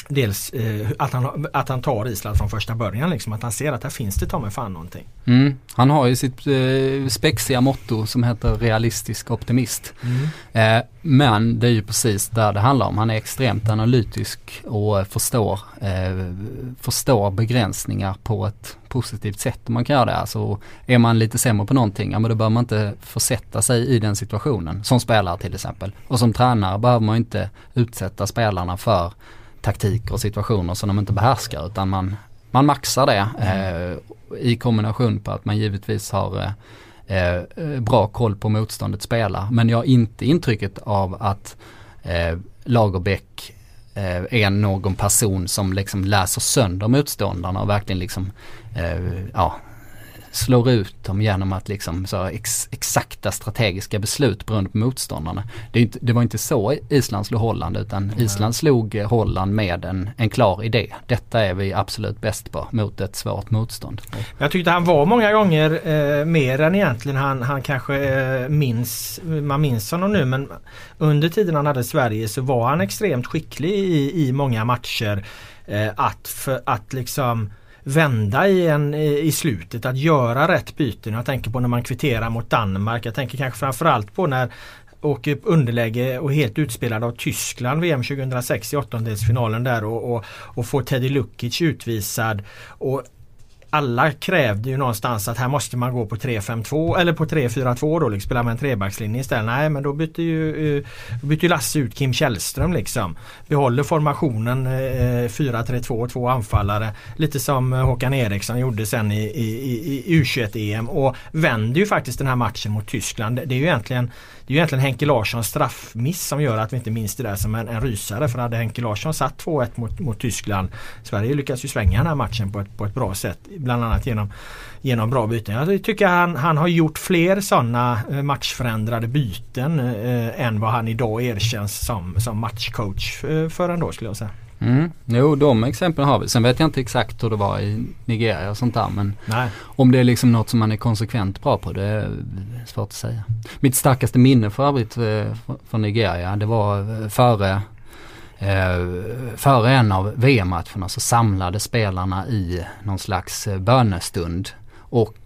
Dels eh, att, han, att han tar Island från första början liksom. Att han ser att här finns det ta mig fan någonting. Mm. Han har ju sitt eh, spexiga motto som heter realistisk optimist. Mm. Eh, men det är ju precis där det handlar om. Han är extremt analytisk och förstår, eh, förstår begränsningar på ett positivt sätt om man kan göra det. Alltså är man lite sämre på någonting, ja men då bör man inte försätta sig i den situationen. Som spelare till exempel. Och som tränare behöver man inte utsätta spelarna för taktiker och situationer som de inte behärskar utan man, man maxar det eh, i kombination på att man givetvis har eh, eh, bra koll på motståndet spelar. Men jag har inte intrycket av att eh, Lagerbäck är någon person som liksom läser sönder motståndarna och verkligen liksom eh, ja, slår ut dem genom att liksom så ex, exakta strategiska beslut beroende på motståndarna. Det, inte, det, var inte så Island slog Holland utan mm. Island slog Holland med en, en klar idé. Detta är vi absolut bäst på mot ett svårt motstånd. Jag tyckte han var många gånger eh, mer än egentligen han, han kanske eh, minns, man minns honom nu men under tiden han hade Sverige så var han extremt skicklig i, i många matcher. Eh, att, för, att liksom vända i, en, i slutet, att göra rätt byten. Jag tänker på när man kvitterar mot Danmark. Jag tänker kanske framförallt på när åker underläge och helt utspelad av Tyskland VM 2006 i åttondelsfinalen där och, och, och får Teddy Lukic utvisad. Och alla krävde ju någonstans att här måste man gå på 3-5-2 eller på 3-4-2 då, liksom, spela med en trebackslinje istället. Nej men då byter ju, eh, byter Lasse ut Kim Källström liksom. Behåller formationen eh, 4-3-2, två anfallare. Lite som eh, Håkan Eriksson gjorde sen i, i, i U21-EM och vänder ju faktiskt den här matchen mot Tyskland. Det är ju egentligen det är ju egentligen Henke Larssons straffmiss som gör att vi inte minns det där som en, en rysare. För hade Henke Larsson satt 2-1 mot, mot Tyskland Sverige lyckas ju svänga den här matchen på ett, på ett bra sätt. Bland annat genom, genom bra byten. Jag tycker han, han har gjort fler sådana eh, matchförändrade byten eh, eh, än vad han idag erkänns som, som matchcoach eh, för ändå skulle jag säga. Mm. Jo, de exemplen har vi. Sen vet jag inte exakt hur det var i Nigeria och sånt där. Men Nej. om det är liksom något som man är konsekvent bra på, det är svårt att säga. Mitt starkaste minne för övrigt eh, från Nigeria, det var eh, före eh, före en av VM-matcherna så samlade spelarna i någon slags bönestund. Och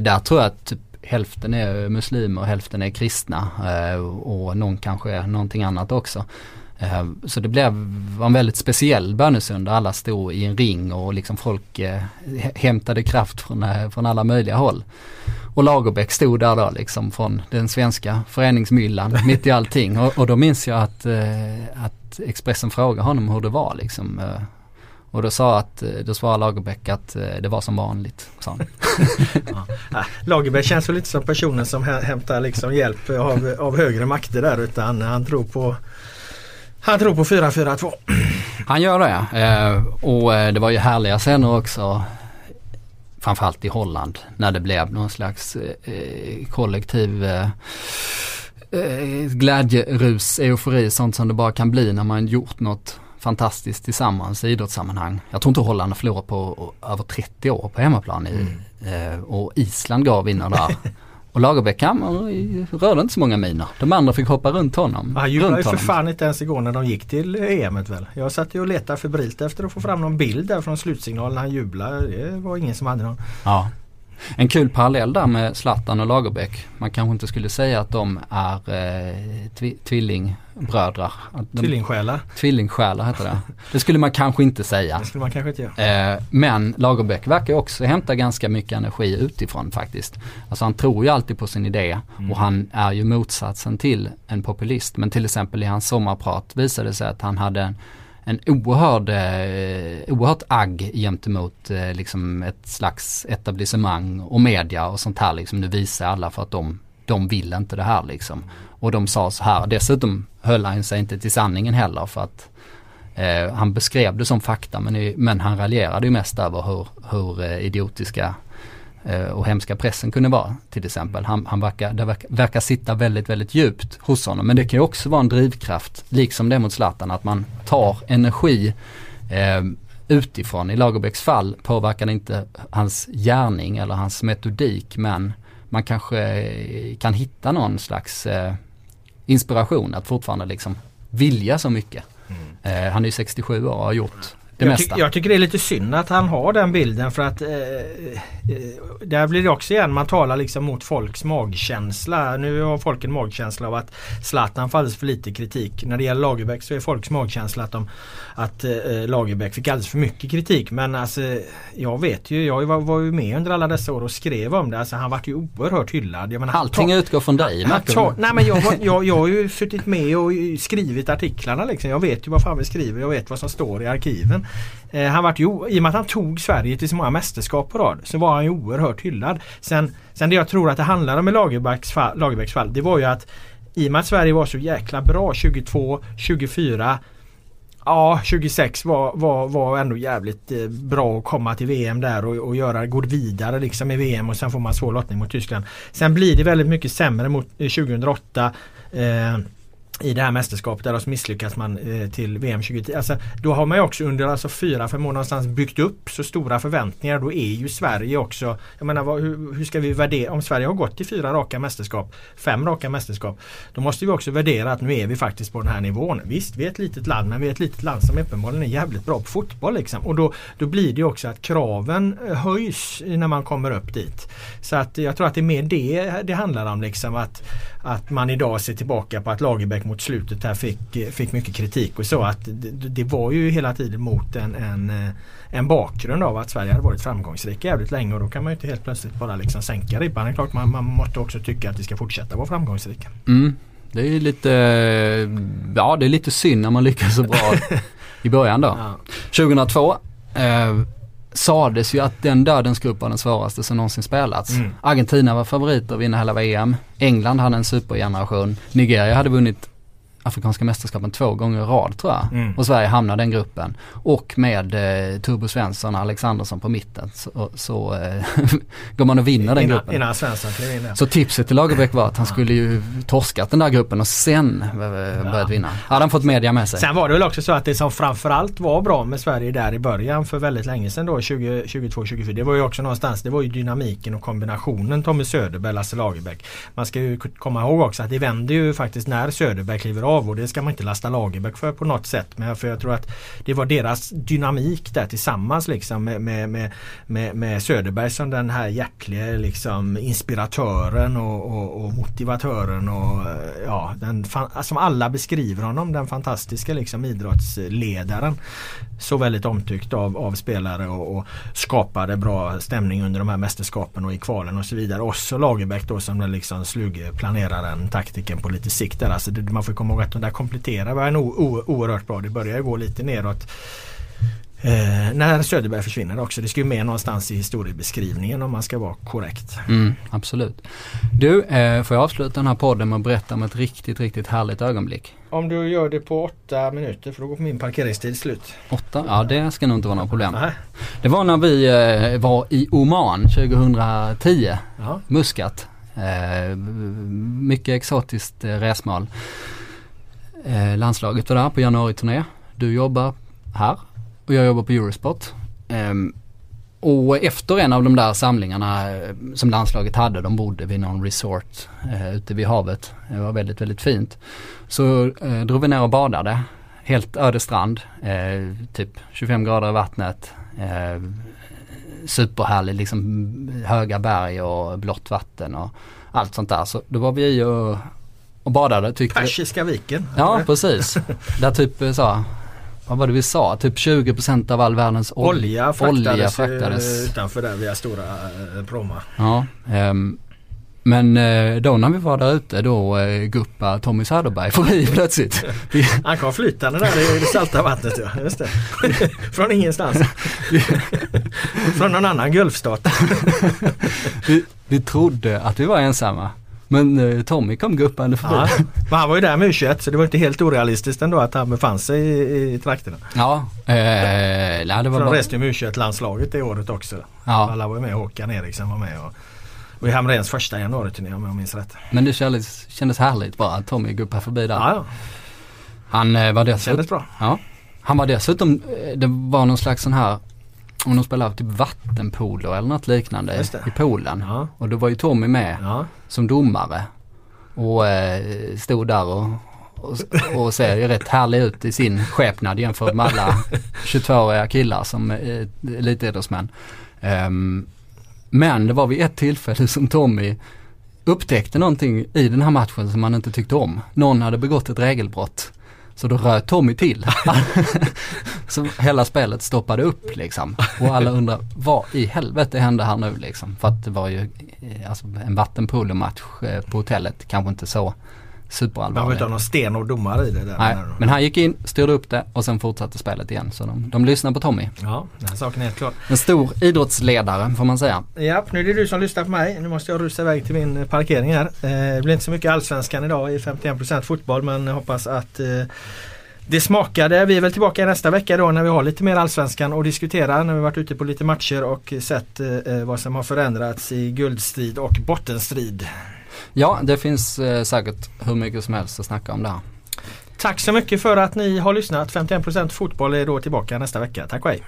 där tror jag att typ hälften är muslimer och hälften är kristna. och någon kanske är någonting annat också. Eh, så det blev en väldigt speciell bönestund där alla stod i en ring och liksom folk eh, hämtade kraft från, eh, från alla möjliga håll. Och Lagerbäck stod där då liksom från den svenska föreningsmyllan mitt i allting. Och, och då minns jag att, att Expressen frågade honom hur det var liksom. Och då sa att, då svarade Lagerbäck att det var som vanligt. Sa han. ja. Lagerbäck känns väl inte som personen som hämtar liksom hjälp av, av högre makter där utan han tror på han tror på 4-4-2. Han gör det. Eh, och eh, det var ju härliga scener också. Framförallt i Holland. När det blev någon slags eh, kollektiv glädjerus, eufori, sånt som det bara kan bli när man gjort något fantastiskt tillsammans i idrottssammanhang. Jag tror inte Holland har förlorat på över 30 år på hemmaplan. I, mm. och Island gav vinner där. Och Lagerbäck rörde inte så många miner. De andra fick hoppa runt honom. Han jublade ju för fan inte ens igår när de gick till EMet väl. Jag satt ju och letade febrilt efter att få fram någon bild där från slutsignalen när han jublade. Det var ingen som hade någon. Ja. En kul parallell där med Zlatan och Lagerbäck. Man kanske inte skulle säga att de är eh, tvi tvillingbrödrar. De, Tvillingsjälar. Tvillingsjälar heter det. Det skulle man kanske inte säga. Det skulle man kanske inte göra. Eh, men Lagerbäck verkar också hämta ganska mycket energi utifrån faktiskt. Alltså han tror ju alltid på sin idé Mm. och han är ju motsatsen till en populist. Men till exempel i hans sommarprat visade det sig att han hade en, en oerhörd, eh, oerhört agg gentemot eh, liksom ett slags etablissemang och media och sånt här liksom. Nu visar alla för att de, de vill inte det här liksom. Och de sa så här, dessutom höll han sig inte till sanningen heller för att Eh, han beskrev det som fakta men, men han raljerade ju mest över hur, hur eh, idiotiska och hemska pressen kunde vara till exempel. Han, han verkar, det verkar, verkar sitta väldigt, väldigt djupt hos honom. Men det kan ju också vara en drivkraft, liksom det mot Zlatan, att man tar energi eh, utifrån. I Lagerbäcks fall påverkar det inte hans gärning eller hans metodik men man kanske eh, kan hitta någon slags eh, inspiration att fortfarande liksom vilja så mycket. Eh, han är ju 67 år och har gjort det jag, mesta. tyck, jag tycker det är lite synd att han har den bilden för att eh, eh, där blir det också igen man talar liksom mot folks magkänsla. Nu har folk en magkänsla av att Zlatan får alldeles för lite kritik. När det gäller Lagerbäck så är folks magkänsla att, de, att eh, Lagerbäck fick alldeles för mycket kritik. Men alltså jag vet ju, jag var, var ju med under alla dessa år och skrev om det. Alltså han vart ju oerhört hyllad. Jag menar, han Allting tar- utgår från dig han du? nej men jag, har- jag, jag har ju suttit med och skrivit artiklarna liksom. Jag vet ju vad fan vi skriver. Jag vet vad som står i arkiven. Eh, han vart ju, I och med att han tog Sverige till så många mästerskap på rad så var han ju oerhört hyllad. Sen, sen det jag tror att det handlar om i Lagerbäcks fall, Lagerbäcks fall det var ju att i och med att Sverige var så jäkla bra 22, 24 Ja 26 var, var, var ändå jävligt eh, bra att komma till VM där och, och göra, gå vidare liksom i VM och sen får man svår lottning mot Tyskland. Sen blir det väldigt mycket sämre mot 2008 eh, i det här mästerskapet där så misslyckas man eh, till VM 2010. Alltså, då har man ju också under alltså fyra, fem år någonstans byggt upp så stora förväntningar. Då är ju Sverige också, jag menar vad, hur, hur ska vi värdera, om Sverige har gått till fyra raka mästerskap, fem raka mästerskap. Då måste vi också värdera att nu är vi faktiskt på den här nivån. Visst, vi är ett litet land men vi är ett litet land som uppenbarligen är jävligt bra på fotboll liksom. Och då, då blir det ju också att kraven eh, höjs när man kommer upp dit. Så att jag tror att det är mer det det handlar om liksom att, att man idag ser tillbaka på att Lagerbäck mot slutet här fick, fick mycket kritik och så att det, det var ju hela tiden mot en, en, eh, en bakgrund av att Sverige hade varit framgångsrika jävligt länge och då kan man ju inte helt plötsligt bara liksom sänka ribban. Det är klart man, man måste också tycka att vi ska fortsätta vara framgångsrika. Mm. Det är ju lite, ja det är lite synd när man lyckas så bra i början då. Ja. 2002 eh, sades ju att den dödens grupp var den svåraste som någonsin spelats. Mm. Argentina var favoriter att vinna hela VM. England hade en supergeneration. Nigeria hade vunnit Afrikanska mästerskapen två gånger i rad tror jag. Mm. Och Sverige hamnade i den gruppen. Och med eh, Turbo Svensson och Alexandersson på mitten så, så eh, går man och vinner den Innan, gruppen. innan Svensson klev in där. Så tipset till Lagerbäck var att han skulle ju torskat den där gruppen och sen eh, börjat vinna. Hade han fått media med sig. Sen var det väl också så att det som framförallt var bra med Sverige där i början för väldigt länge sedan då 20, 22, 24. Det var ju också någonstans, det var ju dynamiken och kombinationen Tommy Söderberg, Lasse Lagerbäck. Man ska ju komma ihåg också att det vänder ju faktiskt när Söderberg kliver av och det ska man inte lasta Lagerbäck för på något sätt. Men för jag tror att det var deras dynamik där tillsammans liksom med, med, med, med, med Söderberg som den här hjärtliga liksom inspiratören och, och, och motivatören och ja, den som alla beskriver honom, den fantastiska liksom idrottsledaren. Så väldigt omtyckt av, av spelare och, och skapade bra stämning under de här mästerskapen och i kvalen och så vidare. Och så Lagerbäck då som den liksom slugplaneraren, taktiken på lite sikt där. Alltså det, man får komma de där kompletterar o- oerhört bra. Det börjar gå lite neråt Eh, när Söderberg försvinner också. Det ska ju med någonstans i historiebeskrivningen om man ska vara korrekt. Mm, absolut. Du, eh, får jag avsluta den här podden med att berätta om ett riktigt, riktigt härligt ögonblick? Om du gör det på åtta minuter för då går min parkeringstid slut. Åtta? Ja, det ska nog inte vara några problem. Nej. Det var när vi eh, var i Oman 2010, Ja. Muscat. Eh, mycket exotiskt eh, resmål. Eh, landslaget var där på januari-turné. Du jobbar här och jag jobbar på Eurosport. Ehm, och efter en av de där samlingarna eh, som landslaget hade, de bodde vid någon resort eh, ute vid havet. Det var väldigt, väldigt fint. Så eh, drog vi ner och badade. Helt öde strand, eh, typ 25 grader i vattnet. Eh, superhärlig liksom höga berg och blått vatten och allt sånt där. Så då var vi i och, och badade. Tyckte Persiska viken. Ja precis. Där typ eh, så vad var det vi sa? Typ 20% av all världens ol olja fraktades, olja fraktades. utanför där via stora eh, pråmar. Ja, um, men eh, då när vi var där ute då guppade Tommy Söderberg förbi plötsligt. Han kom flytande där i det salta vattnet ja, just det. Från ingenstans. Från någon annan gulfstat. vi, vi trodde att vi var ensamma. Men eh, Tommy kom guppande förbi. Ja, men han var ju där med U21 så det var inte helt orealistiskt ändå att han befann sig i, i trakterna. Ja. Eh, nej, det var Från bara... resten med U21-landslaget det året också. Ja. Alla var ju med, Håkan Eriksen var med. Och... Var Hamrens första januariturné om jag minns rätt. Men det kändes, kändes härligt bara att Tommy guppade förbi där. Ja, ja. Han eh, var dessutom... Kändes bra. Ja. Han var dessutom, eh, det var någon slags sån här om de spelade typ vattenpolo eller något liknande i Polen. Ja. Och då var ju Tommy med ja. som domare. Och eh, stod där och, och, och ser ju rätt härlig ut i sin skepnad jämfört med alla 22-åriga killar som är elitidrottsmän. Um, men det var vid ett tillfälle som Tommy upptäckte någonting i den här matchen som han inte tyckte om. Någon hade begått ett regelbrott. Så då röt Tommy till. så hela spelet stoppade upp liksom. Och alla undrar vad i helvete hände här nu liksom. För att det var ju eh, alltså, en vattenpolomatch eh, på hotellet. Kanske inte så superallvarlig. Man var inte ha någon sten och domare i det där. Nej, men han gick in, styrde upp det och sen fortsatte spelet igen. Så de, de lyssnar på Tommy. Ja, den saken är helt klar. En stor idrottsledare får man säga. Ja, nu är det du som lyssnar på mig. Nu måste jag rusa iväg till min parkering här. Eh, det blir inte så mycket allsvenskan idag i 51% fotboll men jag hoppas att eh, det smakade. Vi är väl tillbaka nästa vecka då när vi har lite mer allsvenskan att diskutera. När vi varit ute på lite matcher och sett eh, vad som har förändrats i guldstrid och bottenstrid. Ja, det finns eh, säkert hur mycket som helst att snacka om det här. Tack så mycket för att ni har lyssnat. 51% fotboll är då tillbaka nästa vecka. Tack och hej!